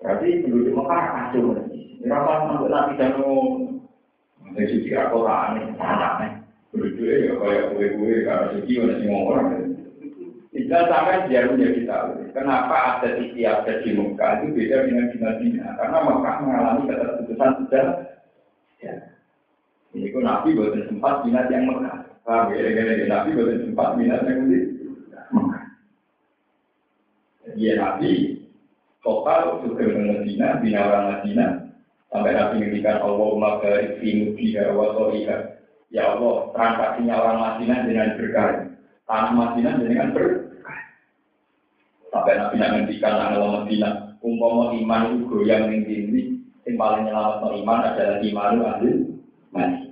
Berarti penduduk Mekah kacau. Berapa sampai nabi dano. Dari suci Al-Quran ini, anaknya. Penduduknya ya kayak kue-kue, karena suci ada semua orang. Tidak sampai biar menjadi tahu. Kenapa ada ada di Mekah itu beda dengan di Madinah. Karena Mekah mengalami keterputusan sudah. Ya. Ini kok Nabi buatan sempat minat yang Mekah. Paham ya? Nabi buatan sempat minat yang Mekah. Dia Nabi total juga Medina, bina orang Medina, sampai Nabi ngendikan Allahumma barik fi mudiha wa soliha. Ya Allah, transaksinya orang Madinah dengan berkah. Tanah Madinah dengan berkah. Sampai Nabi ngendikan Allah Madinah, umpama iman itu goyang ning dindi, yang paling nyelamat iman adalah iman ahli Madinah.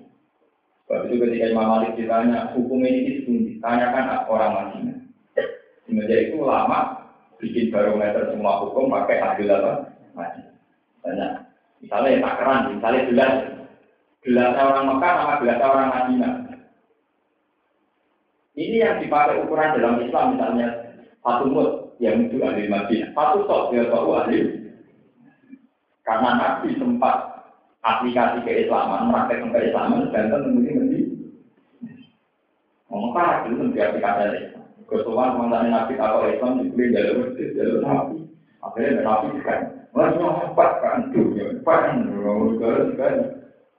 Itu ketika Imam Malik ditanya, hukum ini itu tanyakan orang Madinah. Semenjak itu lama bikin barometer semua hukum pakai adil apa? Banyak. Misalnya ya takaran, misalnya gelas. Gelas orang Mekah sama gelas orang Madinah. Ini yang dipakai ukuran dalam Islam misalnya satu mut yang itu ahli Madinah, satu sok dia tahu ahli. Karena Nabi sempat aplikasi keislaman, praktek keislaman, dan tentu ini mesti. Mekah itu menjadi aplikasi Ketuaan mantan Nabi atau Islam dibeli jalur jalur Nabi. Akhirnya Nabi kan, masih cepat kan, dunia, cepat kan, kalau kan.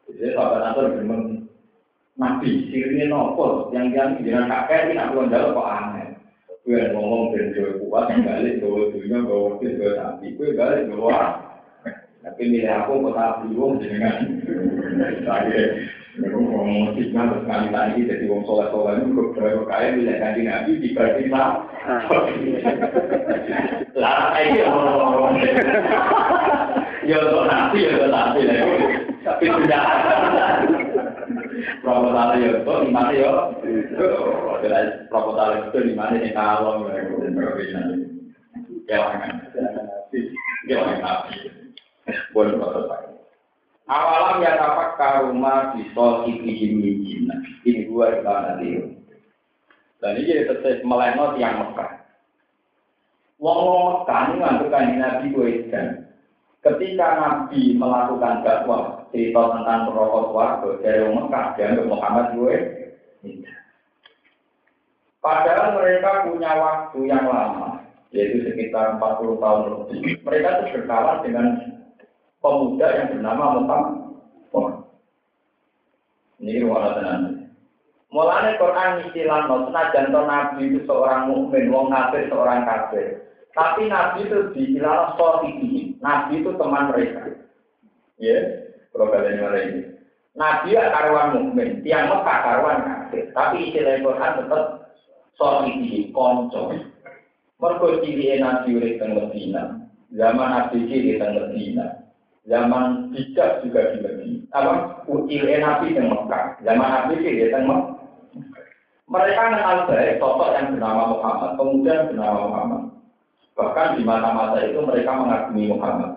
Jadi sahabat Nasr bilang, Nabi, sirine nopo, yang yang jangan kakek ini aku jauh kok aneh. Gue ngomong dan gue kuat, balik gue dunia, gue wakil, gue sapi, gue balik gue Tapi milih aku sapi, gue jenengan. Saya Mereka ngomong fitnah terus kali lagi jadi wong soleh soleh itu beberapa kaya bila kanji nabi dibagi lah. Lah ini ngomong Ya untuk nabi ya untuk nabi lah. Tapi sudah proposal ya itu di mana ya? Proposal itu di mana nih kalau ya kan? Ya kan. Boleh proposal. Awalam ya tapak karuma bisa ikihim mijina. Ini gua di mana dia. Dan ini jadi tetap melenot yang Mekah. Wong Mekah ini ngantuk kanji Nabi gue Ketika Nabi melakukan dakwah cerita tentang perokok warga dari Mekah dianggap Muhammad gue Padahal mereka punya waktu yang lama, yaitu sekitar 40 tahun lebih. Mereka itu berkawan dengan pemuda yang bernama Muhammad. Ini ruang tenan. Mulane Quran istilah senajan to nabi itu seorang mukmin, wong kafir seorang kafir. Tapi nabi itu diistilah sohiki. Nabi itu teman mereka. Ya, kalau kalian ini. Nabi ya karuan mukmin, tiang Mekah karuan kafir. Tapi istilah Quran tetap sohiki, konco. Mergo ciri nabi urip teng. Zaman nabi ciri teng. Zaman bijak juga di Medina. Apa? Ucil Nabi yang Mekah. Zaman Nabi sih Mekah. Mereka kenal baik sosok yang bernama Muhammad, pemuda yang bernama Muhammad. Bahkan di mata-mata itu mereka mengagumi Muhammad.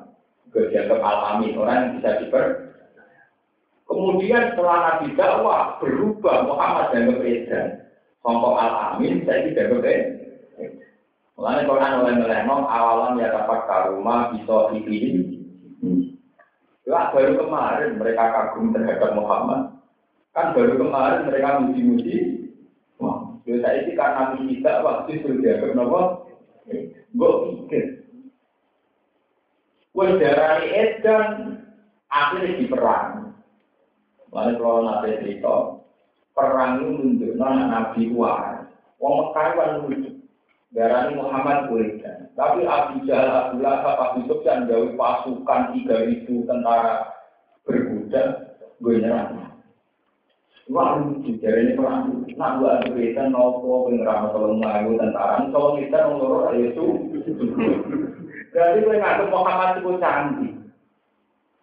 Kemudian al-amin, orang yang bisa diper. Kemudian setelah Nabi dakwah berubah Muhammad dan berbeda. Songkok al-amin, saya tidak berbeda. Mulanya Quran oleh meleno awalan ya dapat karuma bisa dipilih lah baru kemarin mereka kagum terhadap Muhammad. Kan baru kemarin mereka muji-muji. Wah, dosa itu karena kita waktu itu dia kenapa? Gue pikir. Wes darani edan akhirnya diperang. Lalu kalau nabi cerita, perang itu menunjukkan anak nabi wah. Wong Mekah kan lucu. Darani Muhammad Kulidan. Tapi Abu Jahal, Abu Lahab, Abu Sufyan jauh pasukan 3000 tentara berkuda, gue nyerang. Wah lucu, jadi ini perang. Nak gue adu kita nopo pengerama tolong ngayu tentara. Kalau kita ngurus ayo itu. Berarti gue ngaku Muhammad itu canggih.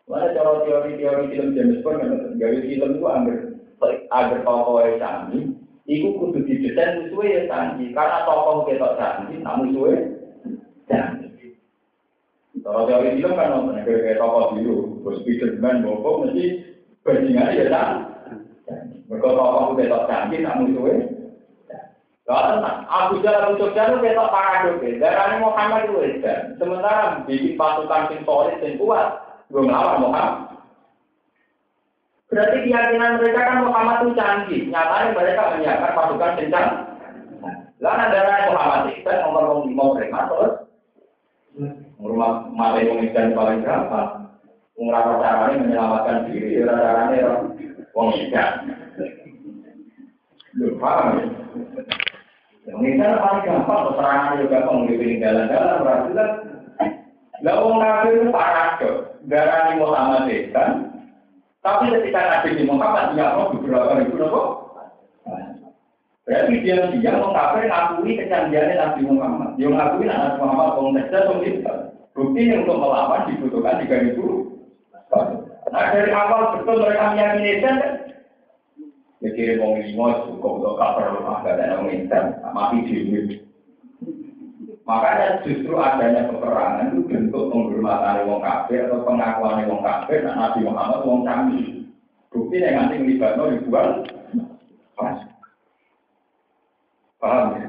Mana cara teori-teori film James Bond, gawe film itu ambil agar tokoh canggih, itu kudu didesain musuhnya ya canggih. Karena tokoh kita canggih, nah musuhnya canggih. Kalau teori film kan nonton kayak tokoh dulu, terus Spiderman, Bobo, mesti bajingan ya canggih. Mereka tokoh kita canggih, nah musuhnya Lalu Abu Jahal Abu Sufyan itu ketok paradok ya. Darahnya Muhammad itu Sementara bikin pasukan sing solid sing kuat, gue melawan Muhammad. Berarti keyakinan mereka kan Muhammad itu canggih. Nyatanya mereka menyiapkan pasukan kencang. Lalu ada Muhammad itu kan nomor lima mereka terus rumah mati pemikiran paling gampang. Mengerapa caranya menyelamatkan diri, ya caranya wong ikan. Lu paham ya? Yang paling gampang, serangan juga gampang, di peninggalan-galan, berarti kan. Lah wong kafir itu parah Darah Muhammad itu kan, tapi ketika Nabi Muhammad dia mau beberapa ribu nopo. Berarti dia dia mau kafir ngakui kecanggihan Nabi Muhammad. Dia ngakui Nabi Muhammad Mesir atau Bukti untuk melawan dibutuhkan tiga ribu. Nah dari awal betul mereka meyakini kan. Mikir mau lima cukup untuk kafir rumah gak ada orang Islam mati di Makanya justru adanya peperangan itu bentuk penghormatan wong kafir atau pengakuan wong kafir dan Nabi Muhammad wong kami. Bukti yang nanti melibatkan ribuan pas. Paham ya?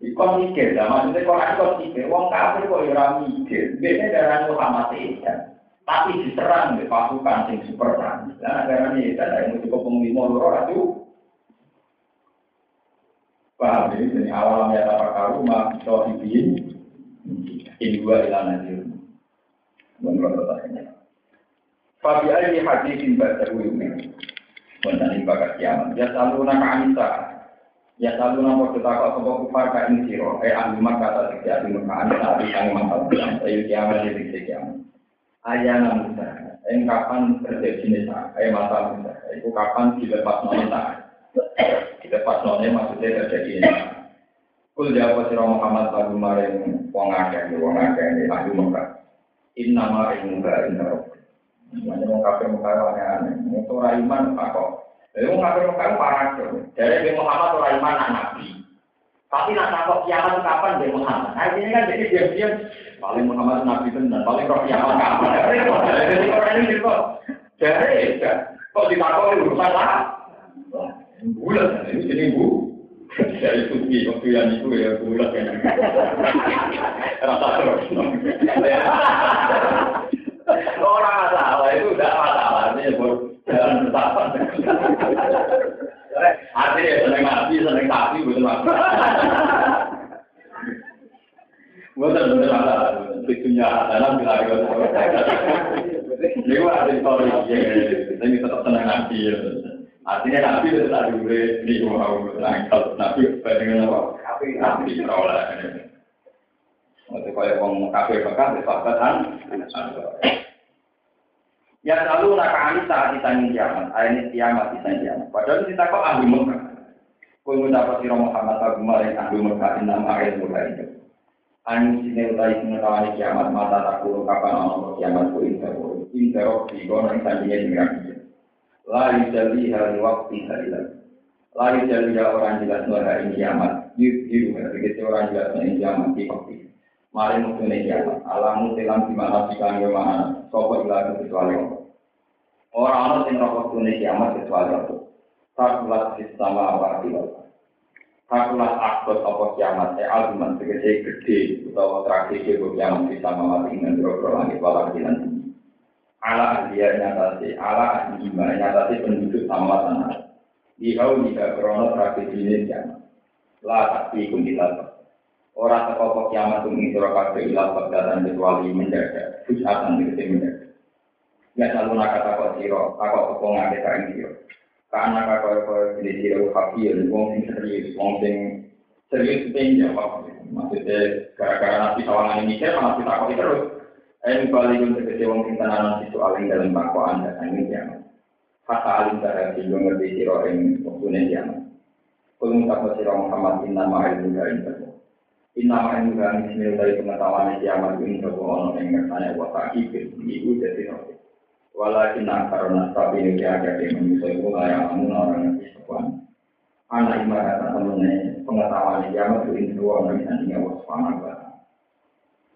Ikon mikir, nah, maksudnya kalau ikon mikir, wong kafir kok ya mikir. Biasanya darah Muhammad itu tapi diserang di pasukan yang super tangguh. Nah, darah ini ada yang cukup penglima loro itu. Paham ya? Jadi awalnya apa karuma, sohibin, ini dua ilah nanti. Menurut pertanyaannya. Fabi ayi hadisin baca ini. Menani bakat kiamat. Ya selalu nama anisa. Ya selalu nama kita kok sebuah kufar ka siro. Eh ahli kata ahli maka anisa ahli kang mahal. Ayo kiamat jadi tiga kiamat. Ayana musa. Eh kapan terjadi nisa. Eh mata musa. Itu kapan dilepas nonton Dilepas nonton maksudnya terjadi nisa. Kul jawab sira Muhammad lagu maring wong akeh wong akeh di ahli Mekah. Inna ma ilmuka inna rabbi. Semuanya wong kafir Mekah aneh-aneh. Itu ora iman kok. Jadi wong kafir Mekah parah tuh. Jadi Muhammad ora iman anak nabi. Tapi nak takut kiamat kapan dari Muhammad? Nah ini kan jadi diam-diam paling Muhammad nabi dan paling roh kiamat kapan? Jadi orang ini kok jadi kok ditakut urusan lah. Bulan ini jadi bu. Dari suci waktu yang itu ya bulat ya. Rasa terus. Orang masalah itu udah masalah ini jalan bertahan. Artinya seneng nabi, seneng sapi, bukan masalah. Bukan bener masalah. Tujuannya adalah bila ada Ini ada story. Ini tetap seneng nabi. Artinya nabi itu tak dulu di mau nangkal nabi bandingan apa? Nabi terolah. Untuk kaya orang kafir Mekah disebutkan Ya selalu nakani saat ditanya kiamat, ini kiamat ditanya kiamat. Padahal kita kok ahli Mekah. Kau mendapat sirah Muhammad Agumar yang ahli Mekah enam ayat mulai itu. Anu sini utai pengetahuan kiamat mata tak perlu kapan Allah kiamat ku indah indah roh di kono yang tadinya dengan La yujali hari waktu hari lagi. La yujali orang jelas hari kiamat. Yudhiru, begitu orang jelas nuh kiamat di waktu. Mari mungkin kiamat. Alamu tilam di mana kanggo mana. Sopo ilah kecuali Allah. Orang-orang yang rokok dunia kiamat kecuali Allah. Takulat sistema apa di. Takulat akut apa kiamat. Eh albuman segede gede. Utawa tragedi kiamat bisa mati dengan berobro langit walau nanti ala dia nyatasi, ala iman nyatasi penduduk sama tanah. Ihau jika krono tragedi ini jangan. La pun dilakukan. Orang teko kiamat ing sira kabeh ila bagdatan kecuali mendadak. Fusatan dikete mendadak. Ya selalu nak kata kok sira, aku kok ngake kae sira. Karena kakak kok jadi sira kafir, wong sing serius, wong sing serius jawab. Maksudnya gara-gara nanti kawangan ini malah kita kok terus. Eh balik untuk wong sing tenanan situ aling dalam bakwaan dan ini kiamat. Kata alim cara sing ngerti sira ing wektune kiamat. Kulung tak sira Muhammad inna ma'ilmu ka Inna ma'in gani bismillah dari pengetahuan kiamat ini sebuah orang yang ngertanya wa ta'ibin Ibu jadi roh Walakin akarona tapi ini ada yang menyusul itu kayak amun orang ngerti sebuah Anak ibarat temennya pengetahuan kiamat itu dua orang yang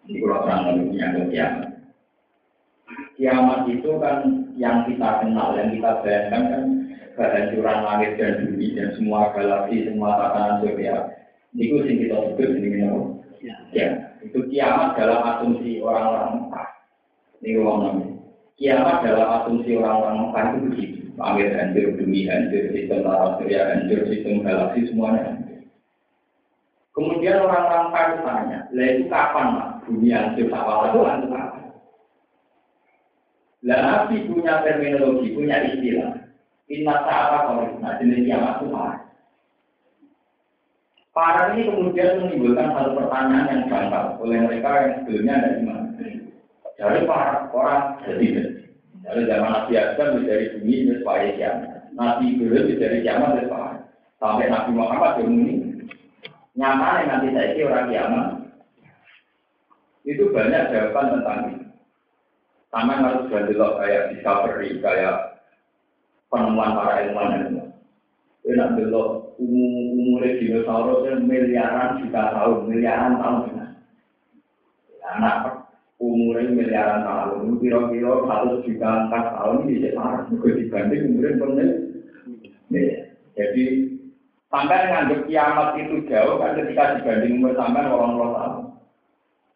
Ini kalau terang lebih kiamat Kiamat itu kan yang kita kenal, yang kita bayangkan kan kehancuran langit dan bumi dan semua galaksi, semua tatanan surya itu sing kita sebut ini apa? Ya. ya, itu kiamat dalam asumsi orang-orang Mekah. Ini uang namanya. Kiamat dalam asumsi orang-orang Mekah itu begitu. Langit hancur, bumi hancur, sistem tata surya hancur, sistem galaksi semuanya hancur. Kemudian orang-orang Mekah tanya, lah itu kapan mas? Bumi hancur, awal itu hancur kapan? Lah Nabi punya terminologi, punya istilah. Inna ta'ala nah jenis kiamat itu apa? Para ini kemudian menimbulkan satu pertanyaan yang gampang oleh mereka yang sebelumnya ada iman. Jadi para orang jadi dari zaman Nabi Adam menjadi bumi itu supaya kiamat. Nabi dulu menjadi kiamat itu Sampai Nabi Muhammad yang ini nyata nanti saya orang kiamat. Itu banyak jawaban tentang itu. Sama harus gandelok kayak discovery, kayak penemuan para ilmuwan Ini nak delok umur dinosaurus itu miliaran juta tahun, miliaran tahun. Anak umurnya miliaran tahun, kira-kira satu juta empat tahun ini parah, dibanding umurnya penuh. Jadi sampai nganggap kiamat itu jauh kan ketika dibanding umur sampai orang puluh tahun.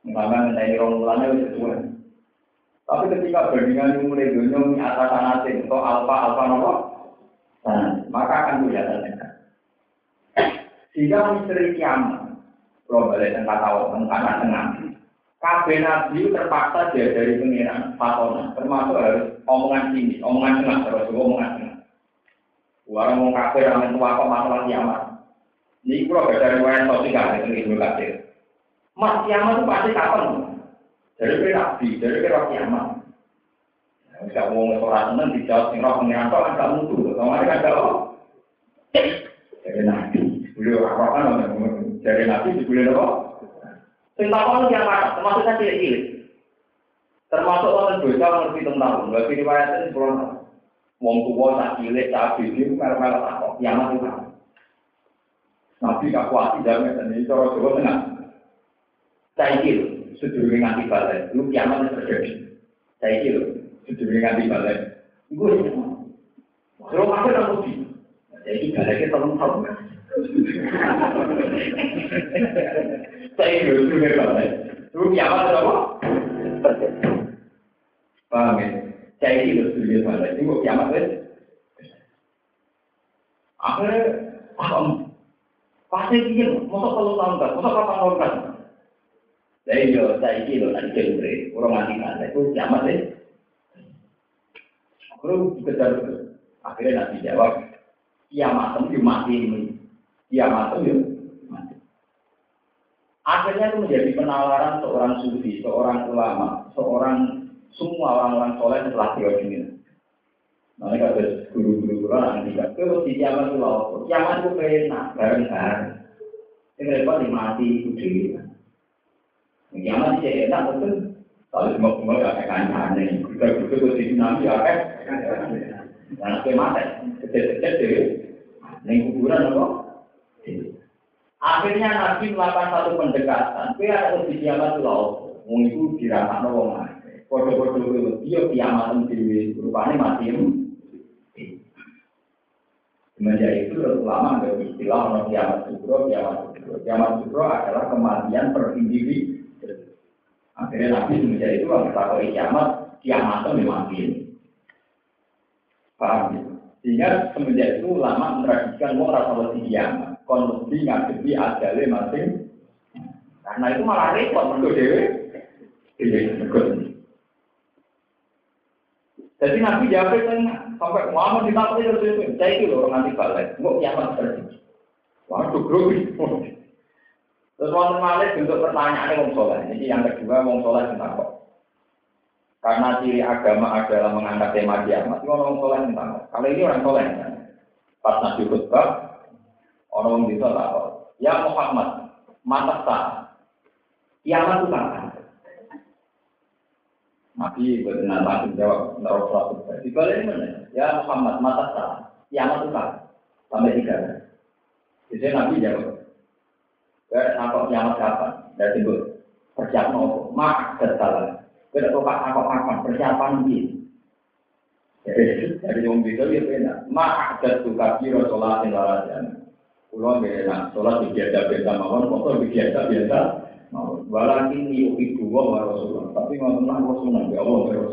Sampai mengenai orang mulanya itu tua. Tapi ketika bandingan umur dunia atas anasin atau alfa alfa nomor, nah, maka akan kelihatan dekat. Sehingga misteri kiamat, kalau balik tentang tahu tentang tengah, kabeh nabi terpaksa dia dari pengiran fatona, termasuk harus omongan sini, omongan tengah, terus omongan tengah. Orang mau kafir yang tua kok masalah kiamat. Ini kalau beda riwayat sosial itu ibu kafir. Mas kiamat itu pasti kapan? Dari nabi, dari kira kiamat. Enggak mau ngesorat seneng dijawab sing roh pengiran kok enggak mutu. Kemarin kan kalau dari nabi, beliau apa kan dari nabi dibeli apa? Sing yang? Termasuk saya cilik-cilik. Termasuk orang dosa ngerti tentang. Bagi riwayat ini belum Wong tua tak cilik, tak bibi, merah-merah takok. Kiamat itu Nabi kakuati dan ini cara Jawa Tengah. Saya kira, sedulur nganti balik, lu kiamat terjadi. Saya kira, sedulur nganti balik. Gue ini Kalau aku tak mesti. Jadi baliknya tolong tahu. Saya kira, balik. Lu kiamat apa? Paham ya? Saya kira, sedulur balik. Ini kiamat ya? Akhirnya, paham. Pasti dia, masa kalau kan, masa kan? Saya yo, saya kira nanti cewek, orang mati kan, itu kiamat deh. Kalau dikejar akhirnya nanti jawab, kiamat itu mati ini, kiamat itu mati. Akhirnya itu menjadi penalaran seorang sufi, seorang ulama, seorang semua orang-orang soleh setelah teori ini. Mereka ada guru-guru orang yang tidak terus di kiamat itu loh. Kiamat itu enak, bareng-bareng. Ini repot mati itu. Kiamat itu enak, betul. Kalau semua semua ya kayak kancane. Kita kita di tsunami ya kayak. Nah, kayak mati, kecil-kecil deh. Neng kuburan apa? Akhirnya Nabi melakukan satu pendekatan. Kaya ada di kiamat. Wong itu dirasakan wong mati. Kode-kode itu dia kiamat itu rupanya mati. Semenjak itu ulama ada istilah orang kiamat sukro, kiamat sukro. Kiamat sukro adalah kematian per individu. Akhirnya Nabi semenjak itu akan takut kiamat, kiamat itu mati. Paham ya? Sehingga semenjak itu ulama mentradisikan mau rasa lebih kiamat. Kon lebih ngadepi adale masing. Karena itu malah repot mergo dhewe. Iya, mergo. Jadi Nabi jawab sampai Muhammad ditakuti terus itu. Saya itu loh nanti balik. Kok kiamat terjadi? Waduh, bro. Terus wonten malih bentuk pertanyaannya wong soleh. Ini yang kedua wong soleh tentang kok. Karena ciri agama adalah mengangkat tema kiamat. Ini orang soleh tentang kok. Kalau ini orang soleh. Pas Nabi khutbah, orang bisa tak Ya Muhammad, mata sah. Kiamat itu kapan? Nabi benar langsung jawab naruh suatu. Di balik mana? Ya Muhammad mata sah. Kiamat itu kapan? Sampai tiga. Jadi Nabi jawab. Ya apa kiamat kapan? Dan sebut persiapan apa? Mak salah. Kita kok apa kapan? Persiapan ini. Jadi yang bisa dia benar. Mak ada suka kiro sholat yang larajan. Pulau. Sholat biasa biasa mawon. Foto biasa biasa. Walau ini uki dua Rasulullah, tapi tenang Rasulullah, ya Allah ya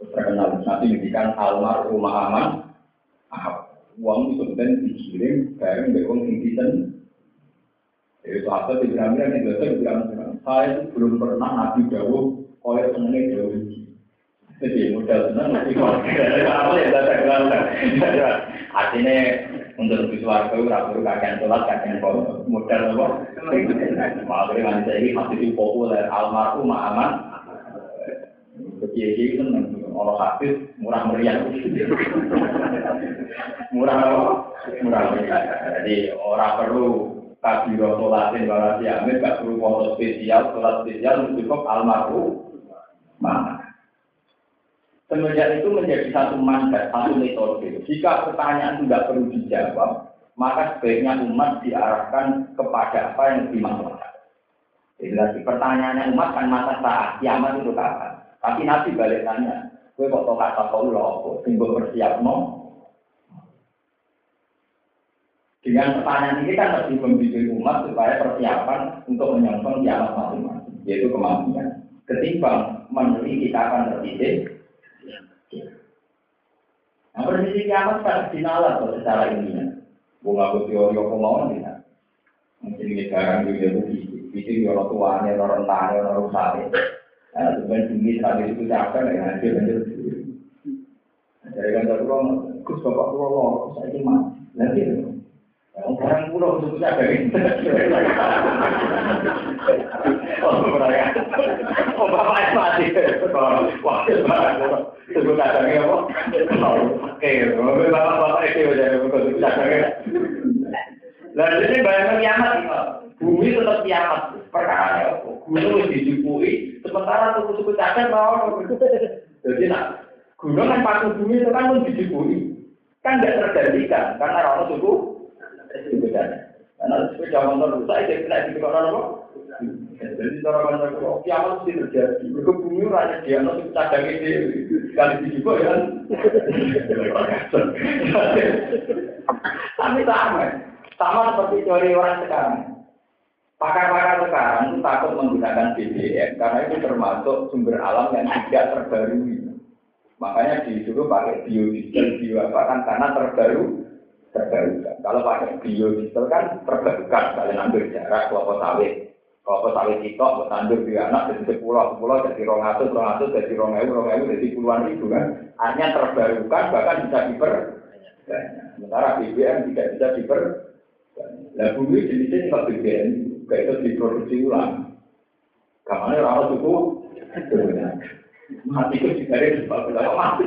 terkenal nanti mendikan almar rumah aman, ah, uang itu kemudian dikirim bareng bekong intisan. Jadi sahabat di biasa di saya itu belum pernah nabi jauh oleh senengnya jauh. Jadi modal senang nanti kalau ya saya Artinya untuk lebih suarga ora perlu kakean sholat kakean modal apa? Malah wanita ini masih di populer. Almarhum aman Kiai seneng orang hadis murah meriah. Murah apa? Murah meriah. Jadi orang perlu kabiro sholatin balas yamin gak perlu foto spesial sholat spesial cukup almarhum mana Semenjak itu menjadi satu mandat, satu metode. Jika pertanyaan tidak perlu dijawab, maka sebaiknya umat diarahkan kepada apa yang maslahat. Jadi lagi pertanyaannya umat kan masa saat kiamat itu kapan? Tapi Nabi balik tanya, gue kok tau kata kau loh, simbol bersiap no? Dengan pertanyaan ini kan lebih membimbing umat supaya persiapan untuk menyongsong kiamat masing-masing, yaitu kematian. Ketimbang meneliti kita akan terdidik, Nah, prediksi kiamat kan dinalar kok secara ilmiah. Bunga teori apa mau nih? Mungkin ini sekarang juga begitu. Itu orang tuanya, orang rentanya, orang rusaknya. Nah, sebenarnya tinggi tadi itu capek, ya nanti lanjut. Dari kantor pulau, kus bapak pulau, saya mati. Nanti orang pulau itu bisa dari Oh, mereka. Oh, bapak mati. Wah. Sebut kadangnya apa? Oke, bapak-bapak itu udah begitu kadangnya. Lalu ini bayangkan kiamat, bumi tetap kiamat. Perkara? Gunung dijupui, sementara suku-suku cacat mau. Jadi nak gunung kan paku bumi itu kan dijupui, kan nggak tergantikan karena orang suku sepeda motor rusak, jadi kena di apa? Jadi cara pandang kalau kiamat mesti terjadi. Mereka bumi rakyat dia nanti cadang ini sekali di juga ya. Tapi sama, sama seperti teori orang sekarang. Pakar-pakar sekarang takut menggunakan BBM karena itu termasuk sumber alam yang tidak terbarui. Makanya disuruh pakai biodiesel, bio apa kan karena terbaru terbarukan. Kalau pakai biodiesel kan terbarukan, kalian ambil jarak kelapa sawit kalau sawit kita, bertandur di anak dari sepuluh, sepuluh jadi rong atus, rong atus jadi rong ewu, rong ewu jadi puluhan ribu kan. Hanya terbarukan bahkan bisa diper. Sementara BBM tidak bisa diper. Nah bumi jenisnya tidak BBM, kayak itu diproduksi ulang. Kamarnya rawat cukup. Mati itu juga ada sebab mati.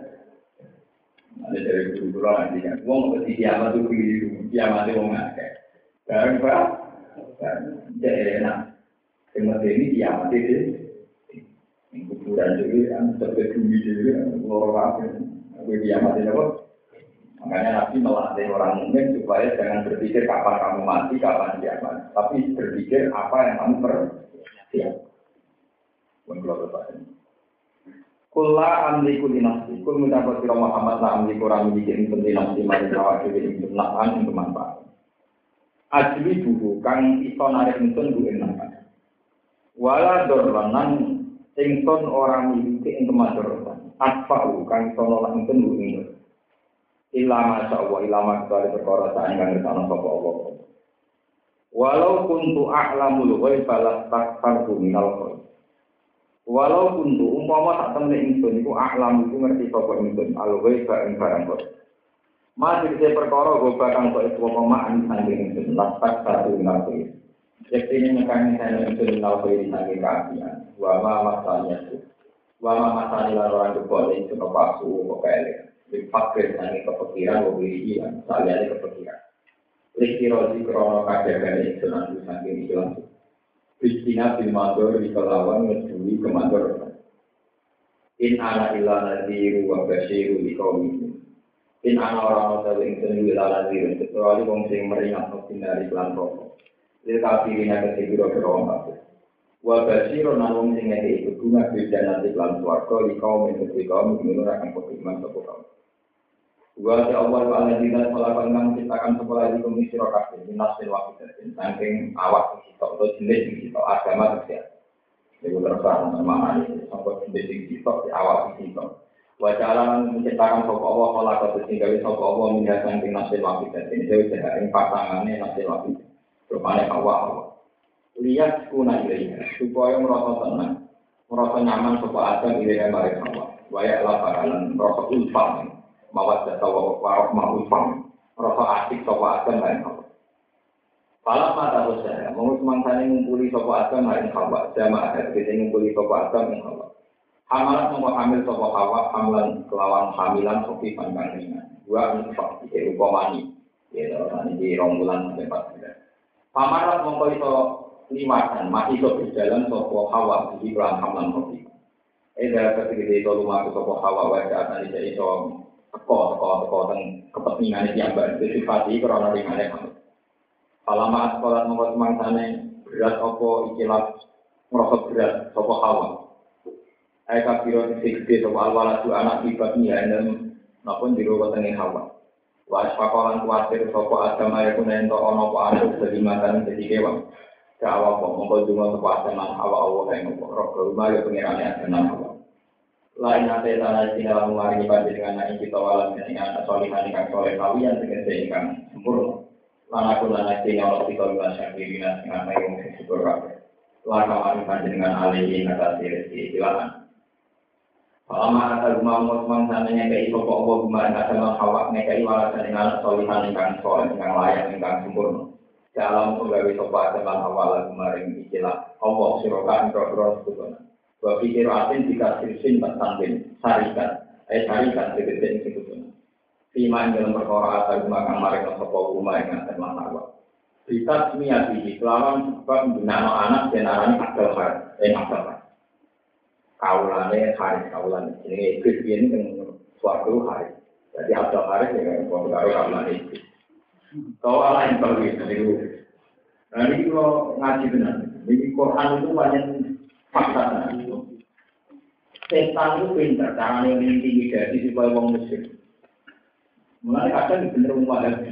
Ada dari dulu nanti kan. Wong mesti kiamat itu kiri kiamat itu wong akeh. Barang pak. Jadi enak. Yang ini kiamat itu kuburan jadi kan sebagai bumi jadi loro apa gue kiamat ini apa makanya nabi melatih orang mukmin supaya jangan berpikir kapan kamu mati kapan kiamat tapi berpikir apa yang kamu persiap. Bukan Kula amliku dinasti, kul mendapat sira Muhammad la amliku ora miliki ing dinasti mari awak dhewe ing nafan ing kemanfaat. Ajli dulu kang iso narik ingsun ku ing nafan. Wala dorlanan ingsun ora miliki ing kemanfaatan. Atfa'u kang iso nolak ingsun ku ing Ila masya Allah, ila masya perkara saing kang ngertana sapa Allah. Walau kuntu a'lamul ghaiba lastakfartu minal khair. Walau kuntu umpama tak temne ingsun iku aklam iku ngerti sapa ingsun alwe ka ing barang kok. Masih saya perkara gue bakal kok itu apa maan sangking ingsun latak satu nabi. Jadi ini mekani saya ingsun nabi di sangking keapian. Wama masalahnya itu. Wama masalahnya lalu orang juga itu kepasu kok kayak Dipakir sangking kepikiran gue beri iya. Saliannya kepikiran. Liki rozi krono kajagan ingsun aku sangking Bistina bil mandor di kelawan ngedui ke mandor. In ana ila nadiru wa basyiru di kaum ini. In ana orang yang senu ila nadiru. Kecuali wong sing meringat dari pelan rokok. Lil kafirina kesibiro berong kafir. Wa basyiru nan wong sing ngeke ikut bunga bil nanti pelan suarga di kaum ini. Di kaum ini akan kopiman sopo kaum. Wa ta Allah wa alladzina khalaqan kang ciptakan sekolah di komisi rokafe minasil wahidatin saking awak sitok atau jenis sitok agama tersiap. Iku terserah nama ini sampai jenis sitok di awak sitok. Wa ta'ala menciptakan sapa Allah khalaqat sing gawe sapa Allah minha saking nasil wahidatin dewe ing pasangane nasil wahidatin. Rupane awak Allah. Lihat kuna ilaiha supaya merasa tenang, merasa nyaman sapa Adam ilaiha maring Allah. Wa ya'la bakalan merasa ulfah mawat jasa warok ma'ul fam rasa asik sopa adam lain hawa Falah mata usaha, mau semangsanya ngumpuli sopa adam lain hawa jama ada kita ngumpuli sopa adam lain hawa Hamalat mau hamil sopa hawa hamilan kelawan hamilan sopi pandang ringan dua infak di rupa mani ya ini di rombulan sampai empat bulan. Pamarat mau iso limasan masih iso berjalan sopa hawa di kelan hamilan sopi Eh, dalam ketika itu rumah sopa hawa wajah tadi jadi iso teko teko teko teng kepentingan yang mbak karena ringane kamu. Sekolah nomor semangsane berat opo ikilah merosot berat sopo hawa. Ayat kafiro sisi sopo alwala tu anak ibat nih dan di rumah tengah hawa. Was pakolan kuatir sopo adam ayat kunen to ono po anu jadi matan jadi kewan. Kawa po mongko dungo sopo adam hawa Allah yang ngopo adam hawa lain nate tanah sing dalam mengaringi panjenengan nang kita walam dengan solihan ingkang soleh kawiyan tegese ingkang sempurna. Lan aku lan sing ana kita lan syakirina sing ana yang sing syukur kabeh. Lan kawani panjenengan alihi ngatasi rezeki silakan. Lama kata rumah musman sananya iso kok apa kemarin kata mal hawak nekai walasan dengan solihan ingkang soleh ingkang layak ingkang sempurna. Dalam penggawe sopa teman awal kemarin istilah Allah sirokan pro-pro sebetulnya. Wa pikir asin jika sirsin bertanding sarikan. Eh sarikan segede ini sebetulnya. Fima dalam perkara atau makan mereka sebuah rumah yang akan masalah. Bisa semiyati kelawan sebab menggunakan anak dan arani akal har, eh akal har. Kaulane hari kaulane ini iblis ini kan suatu hari. Jadi akal hari ya kan kalau kaulane itu. Kau ala yang tahu itu. Nah ini kalau ngaji benar. Ini Quran itu banyak fakta setan itu pinter cara yang mengintimidasi supaya wong muslim mulai kadang bener rumah lagi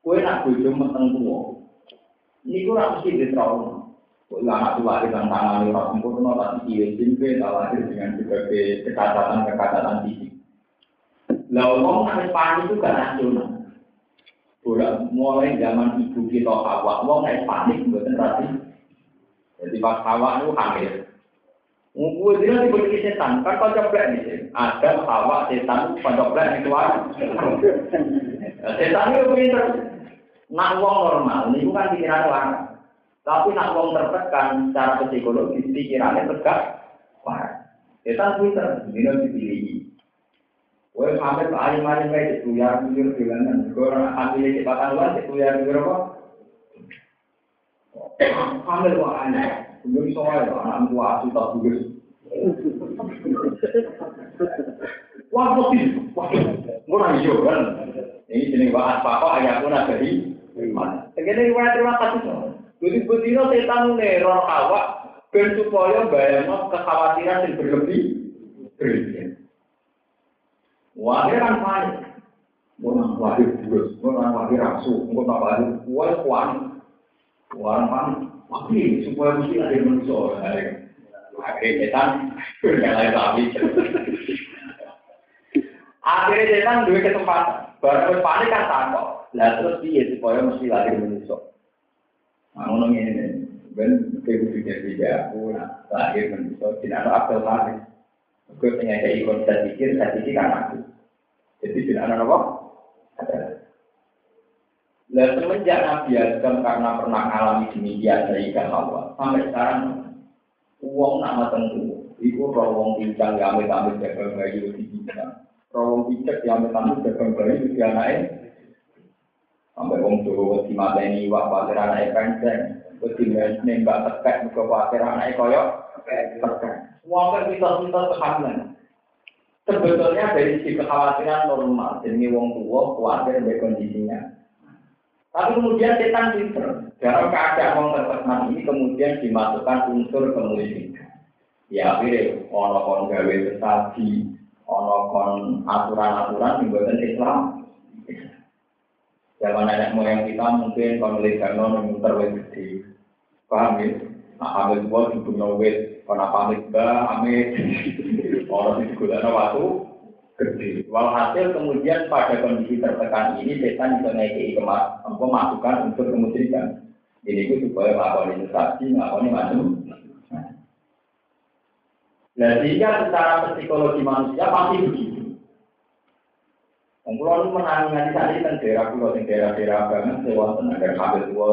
kue nak bojo meteng tua ini gue mesti di trauma kue anak tua dengan tangan orang sempurna tapi dia simpe lahir dengan berbagai kekacatan fisik. Lah wong nak panik itu gak rasional Bola mulai zaman ibu kita awak, wong naik panik buatan tadi. Jadi pas awak itu hamil, Gue bilang diberi setan, kan kau coplek nih. Ada hawa setan, kau coplek nih keluar. Setan itu pinter. Nak uang normal, ini bukan pikiran orang. Tapi nak uang tertekan secara psikologis, pikirannya tegak. Wah, setan pinter, harus dipilih. Gue sampai ke alim-alim kayak itu, ya jujur bilangan. Gue orang ambil cepatan luar, itu ya jujur apa? Ambil kok aneh. Belum soalnya, anak tua asu tak tulis. Wah, putih. Wah, murah hijau kan. Ini jenis bahas papa ayah pun ada di mana. Segini riwayat terima kasih. Jadi betina setan ben supaya bayang kekhawatiran yang berlebih. Wah, kan panik. Orang wahid terus, orang wahid rasu, orang wahid kuat kuat. Panik. Tapi supaya mesti ada manusia. Akhirnya setan, yang lain Akhirnya setan dua kesempatan. Baru panik kan takut. Lah terus dia supaya mesti lahir manusia. Nah, ngomong ini, ben kudu tidak aku lahir manusia tidak ada akal lahir. Gue pengen ikon saya pikir, saya pikir kan aku. Jadi tidak ada apa? Ada. Nah, semenjak Nabi Adam karena pernah alami demikian dari Allah, sampai sekarang uang nama tentu, itu rawong pincang yang amit-amit jaga bayi di pincang, rawong picek yang amit-amit jaga bayi di anaknya, Sampai wong Jawa di mateni wak kuatir anake penceng, wedi nembak tekek muga kuatir anake kaya tekek. Wong kita-kita kehamilan. Sebetulnya dari sisi kekhawatiran normal, jadi wong tua khawatir dengan kondisinya. Tapi kemudian setan pinter. Dalam keadaan tertekan ini kemudian dimasukkan unsur kemuliaan. Ya akhirnya ono kon gawe sesaji, ono kon aturan-aturan yang Islam. Zaman nenek moyang kita mungkin kalau melihat non muter wet gede, paham ya? Nah, amit buat ibu wet, karena pamit bah, amit, orang itu gede. Walhasil kemudian pada kondisi tertekan ini setan bisa naik kemas, apa masukkan untuk kemusyrikan. Ini itu supaya melakukan investasi, melakukan macam. Nah, sehingga secara psikologi manusia pasti begitu. Kulo nu menangi saat ini daerah kulo sing daerah-daerah banget sewa tenaga kabel tua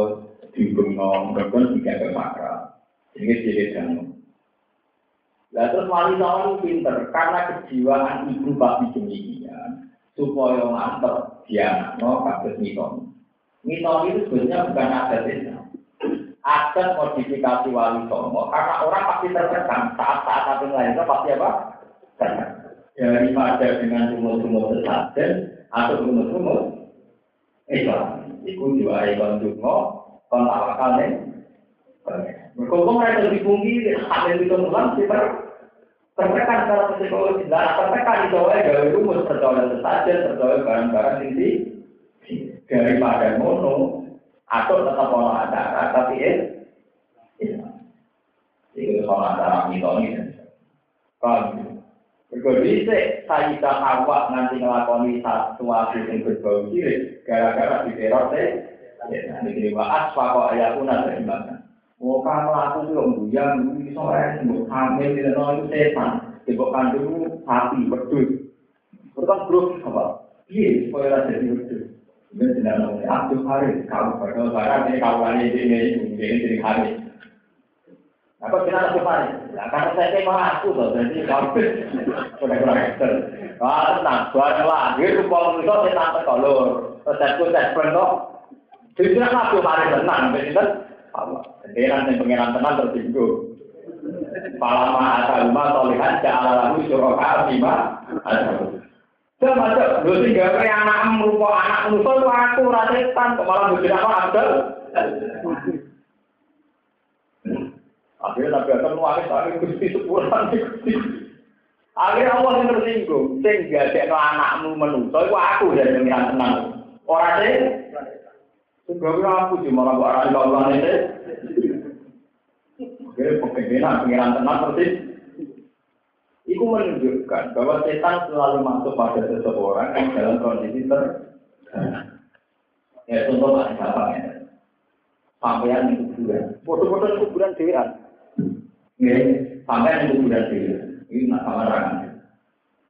di Bengong, Bengong tiga ke. Ini jadi dan Lah terus wali songo pinter karena kejiwaan ibu babi demikian supaya nganter dia no kasus miton. Miton itu sebenarnya bukan adat Islam. Adat modifikasi wali songo karena orang pasti tertekan saat-saat satu lain pasti apa? Tertekan daripada dengan sumur-sumur sesajen atau sumur-sumur Islam. Iku juga ikon dungo, Berkumpul mereka lebih tinggi, ada di temuan kita tertekan secara psikologi, dan tertekan itu ya gawe rumus percaya sesajen, percaya barang-barang tinggi daripada mono atau tetap ono acara, tapi eh Islam. Itu soal acara mitoni. Kalau Mergo dhisik Sayyidah Hawa nganti nglakoni sesuatu sing berbau sirik gara-gara diteror teh. Ya, ini wa asfa kok ayatuna seimbang. Kamu aku tuh buyang, iso ora sing hamil di dalam itu setan. Ibu kandung sapi wedhus. Pertama bro apa? Iya, supaya ora jadi wedhus. Ini tidak nongol. Abdul Haris, kamu berdoa barang ini kamu ini ini ini ini hari. Apa kita harus kemarin? Nah, karena saya kayak aku tuh, jadi kamu udah kurang ekster. Wah, tenang, buat lahir, rupa manusia saya tante kolor. Terus saya saya pernah Jadi aku kemarin tenang, kan Allah. Jadi nanti pengiran tenang tersinggung. Palama asal rumah solihan ja'ala lahu syuraka bima Saya masuk, lu sih gak kayak anak merupa anak manusia itu aku rasetan, kok malah bujur apa Abdul? Akhirnya Nabi Adam nulis tapi gusti sepulan gusti. Akhirnya Allah yang tersinggung, sehingga cek anakmu menusuk, itu aku jadi pengiran tenang. Orang deh, sehingga aku sih malah buat orang Allah ini. Akhirnya pengiran pengiran tenang persis. Itu menunjukkan bahwa setan selalu masuk pada seseorang yang dalam kondisi ter. Ya contoh paling gampang ya. Sampai yang kuburan. Foto-foto kuburan dewan. Nggih, sampai ning kuburan dhewe. Iki nak samaran.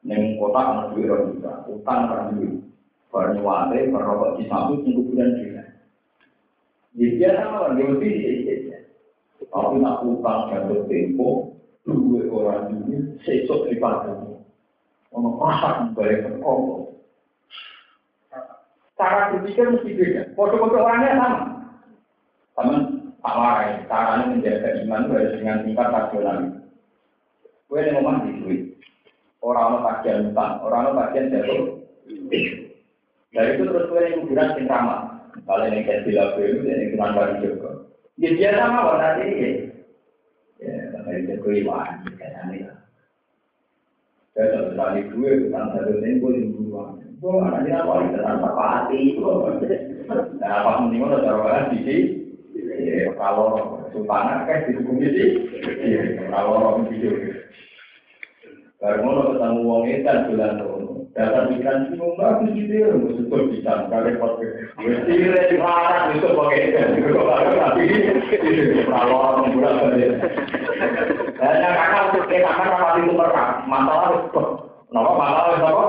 Ning kota ana duwe ora bisa, utang ora duwe. Bar nyuwate merokok di samping ning kuburan dhewe. Dia sama dia mesti di Tapi nak utang jatuh tempo, dua orang ini sesok di pagi. Ono pasang balik berkongkong. Cara berpikir mesti beda. Foto-foto orangnya sama. Sama tak warai, caranya menjaga iman harus dengan tingkat rasional. Gue yang ngomong di duit. Orang-orang bagian utang, orang-orang bagian jatuh. Dari itu terus gue yang kuburan sing. Kalau yang kayak bila gue itu yang cuma bagi juga. Ya dia sama warna ini. Ya, tapi itu gue iwan, kayaknya. Saya satu gue, kan satu di dua. Gue mana dia apa itu tanpa pati. Nah, apa mending udah taruh di sini. Kalau kan hukum ini, kalau orang. Baru ketemu wong edan bulan rono. Dasar pikiran sih mau bagus gitu ya, mau sebut bisa kali pot. Mesti di mana itu pakai kalau orang bulan balik. Dan yang kakak untuk kita kan apa itu mereka masalah itu. Kenapa masalah itu apa?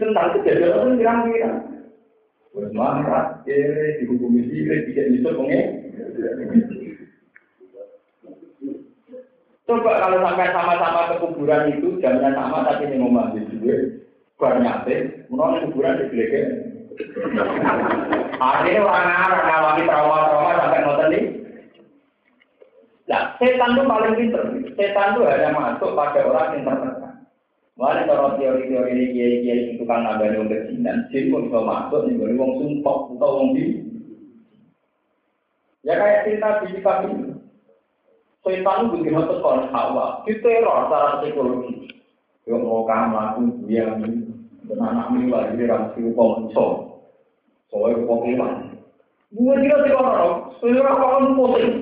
Tentang kejadian itu kira-kira. Wes marah, kere, dihukumi sirik, tidak bisa pengen. Coba kalau sampai sama-sama ke kuburan itu jamnya sama tapi ini mau mandi duit, bar nyate, menolak kuburan di belakang. Akhirnya orang Arab ngawali trauma-trauma sampai ngoten nih. Nah, setan itu paling pinter. Setan itu hanya masuk pada orang yang tertekan. Mulai kalau teori-teori ini kiai-kiai itu kan ada yang kejinan, jin pun bisa masuk nih, wong sumpah atau wong di. Ya kayak cerita di kitab ini. Setan itu begitu tekan hawa, diteror secara psikologi. Yang mau kamu lakukan dia dan anak ini lagi di rasi upah mencol. Soalnya kewan. Gue tidak sih orang, sebenarnya orang pusing.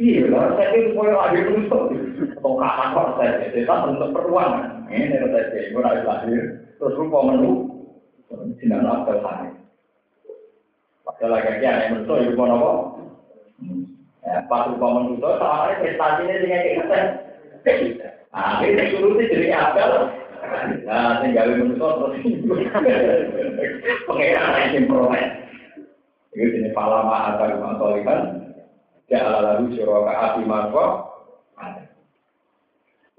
Iya lah, saya itu supaya lahir itu atau kapan kok saya setan untuk peruangan. Ini saya gue lahir terus rupa menu, tidak nafsu hari. Padahal lagi yang menurut itu rupa apa? Ya, pas rupa manusia, soalnya prestasinya dengan kita. Nah, ini solusi jadi apa? Nah, tinggal manusia terus pengeran yang proses. Itu jenis palama atau mantolikan. Ya ala lalu syuraka api marfa.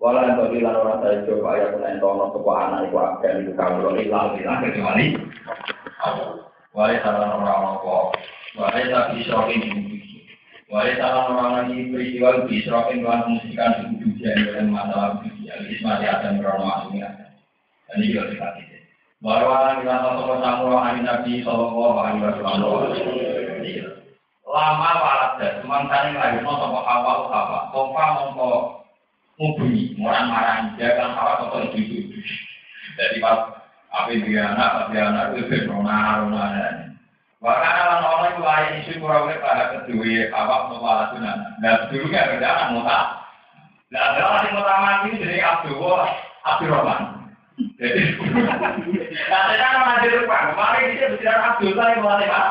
Walau yang tadi saya coba ya pun entono sebuah anak itu akan itu kamu hilang hilang kecuali. Walau salah orang orang Walau tapi syurokin Walau salah orang lagi peristiwa disrokin dengan musikan di kudujan dengan masalah kudujan. Ismati akan berono asumnya. Dan ini juga dikasih. Baru anak kita sosok samuel amin nabi sallallahu alaihi wasallam. Lama walat dan semangkane lagi mau sama awal apa? Sofa mongko mubunyi, orang marah dia kan hawa sopo itu itu. Jadi pas apa dia anak, apa dia anak itu dan Bahkan orang orang itu isu kurang lebih pada kedua apa soal sunan. Dan dulunya ada anak muta. Nah, ada orang muta mati jadi Abdul Abdul Rahman. Jadi, nah saya kan ada depan. Kemarin dia bicara Abdul saya mulai pak.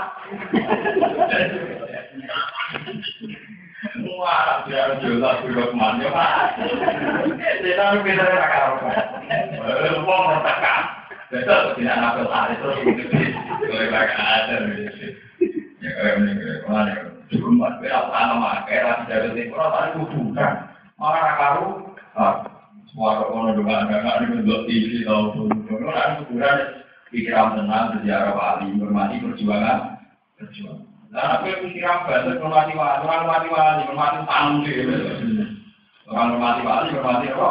Wah, biar Abdul Abdul Rahman ya pak. Saya tahu kita. Wong tertekan. Besok tidak terus boleh pakai ada ya kayak orang tadi orang ada TV orang pikiran sejarah wali pikiran orang hormati wali hormati tamu sih. Orang hormati wali hormati apa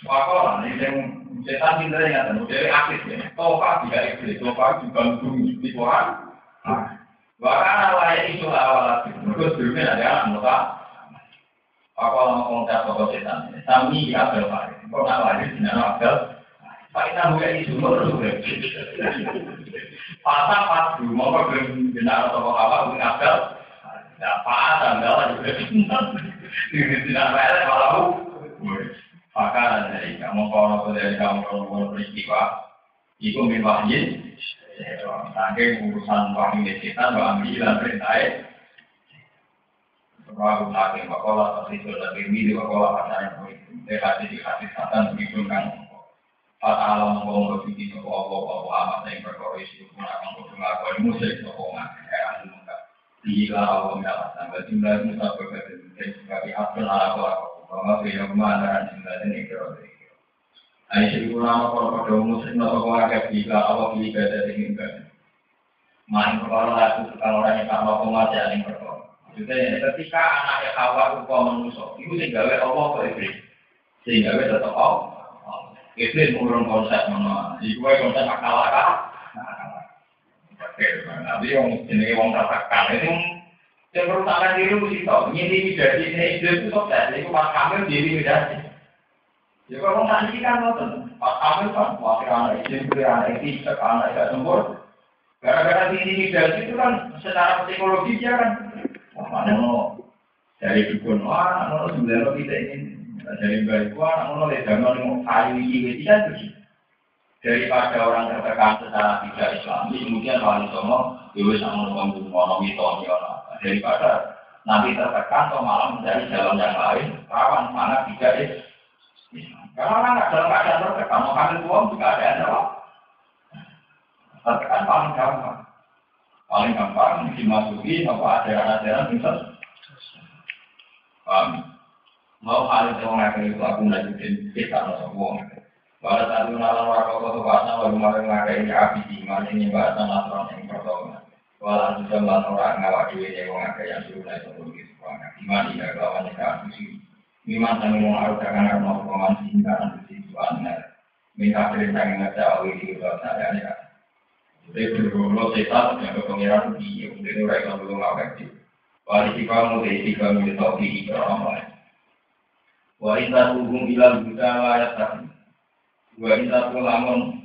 Wakola, ini yang setan pinter ya, dan model aktif ya. Tofa tidak iblis, tofa juga bumi di Quran. Bahkan awalnya itu awal lagi, mereka sebelumnya ada anak muka. Wakola komentar tokoh setan, sami di Abel. Kau nak lahir di nama Abel, Pak Ina Mulia ini semua terus Pasang pas dulu, mau kau belum tokoh apa, Bung Abel. Nah, Pak Adam, Abel juga. Di nama Abel, kalau maka dari kamu kalau dari kamu kalau peristiwa itu mewahyin Tangke urusan wahyu kita ambil perintah Rabu lagi wakola tersisul lebih mili wakola pasarnya begitu. Dekati di hati satan begitu kan. Pada alam Allah bahwa amat yang berkorisi pun akan musyrik sokongan. Heran muka. Gila Allah menyalakan. Berjumlah musa berbeda. Sebagai abdul ala kelakuan. Bahwa beliau ke mana dan ini kira Aisyah kalau pada muslim atau keluarga bila awak ibadah dengan ibadah. Main perkara kalau orang yang tambah pengajar yang perkara. Maksudnya ketika anaknya kawa rupa manusia, itu sehingga Allah ke iblis. Sehingga tetap Allah. Iblis mengurung konsep mana? Iku konsep akal akal. Tapi yang jenis wong tertekan itu Yang perusahaan diri mesti tahu, ini jadi ini itu sukses, itu pas kami jadi jadi. Ya kalau ini kan nonton, pas kami kan wakil anak istri, anak istri, anak tidak sempurna. Gara-gara intimidasi itu kan secara psikologi dia kan, wah mana dari dukun, wah mana sebenarnya kita ingin dari baik, wah lihat zaman mau kayu ini, tidak tuh daripada orang tertekan secara tidak islami kemudian wali songo dewi sama ngomong ngono mitoni daripada nanti tertekan atau malah mencari jalan yang lain rawan mana tidak Islam karena orang nggak dalam keadaan tertekan mau kalian uang juga ada jawab tertekan paling gampang. Paling gampang dimasuki apa ajaran-ajaran bisa. Paham? Mau kalian mau ngapain itu aku lanjutin kita semua pada saat itu nalar warga kota baru makan ngakai ini api di mana ini bahasa nasron yang pertama. Walau sudah orang ngawak dewi yang yang suruh naik turun di sekolah. Di mana tidak lawan yang kasus ini. Miman kami mau harus akan harus mau peman sehingga nanti situasinya. Minta yang ngajak awal di luar kan. Jadi berbulu setan yang ke pengiran di untuk mereka belum ngawak di. Wali si kamu dari si kamu di topi di kerama. Wali tak hubung juga layak tapi Wa inna tu lamun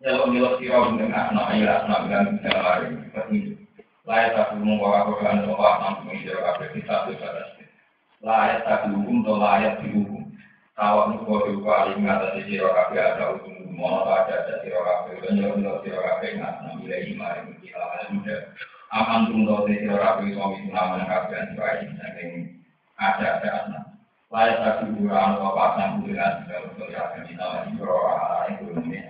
Nyelok nyelok siro dengan anak ayah anak dan bisa lari Petunjuk tak bawa Quran Sopa mampu menjadi kabel kita itu pada Layak tak dihukum atau layak dihukum Tawak nuko duka alim ngatasi siro kabel ada hukum Mono ada ada siro kabel Dan nyelok nyelok siro kabel Ngat nambila imari Kita ada muda Aman tunggu siro kabel Suami sunaman kabel Antibai Saking ada ada anak layak tak kuburan bapak sang kuburan segala sesuatu yang kita ini berorang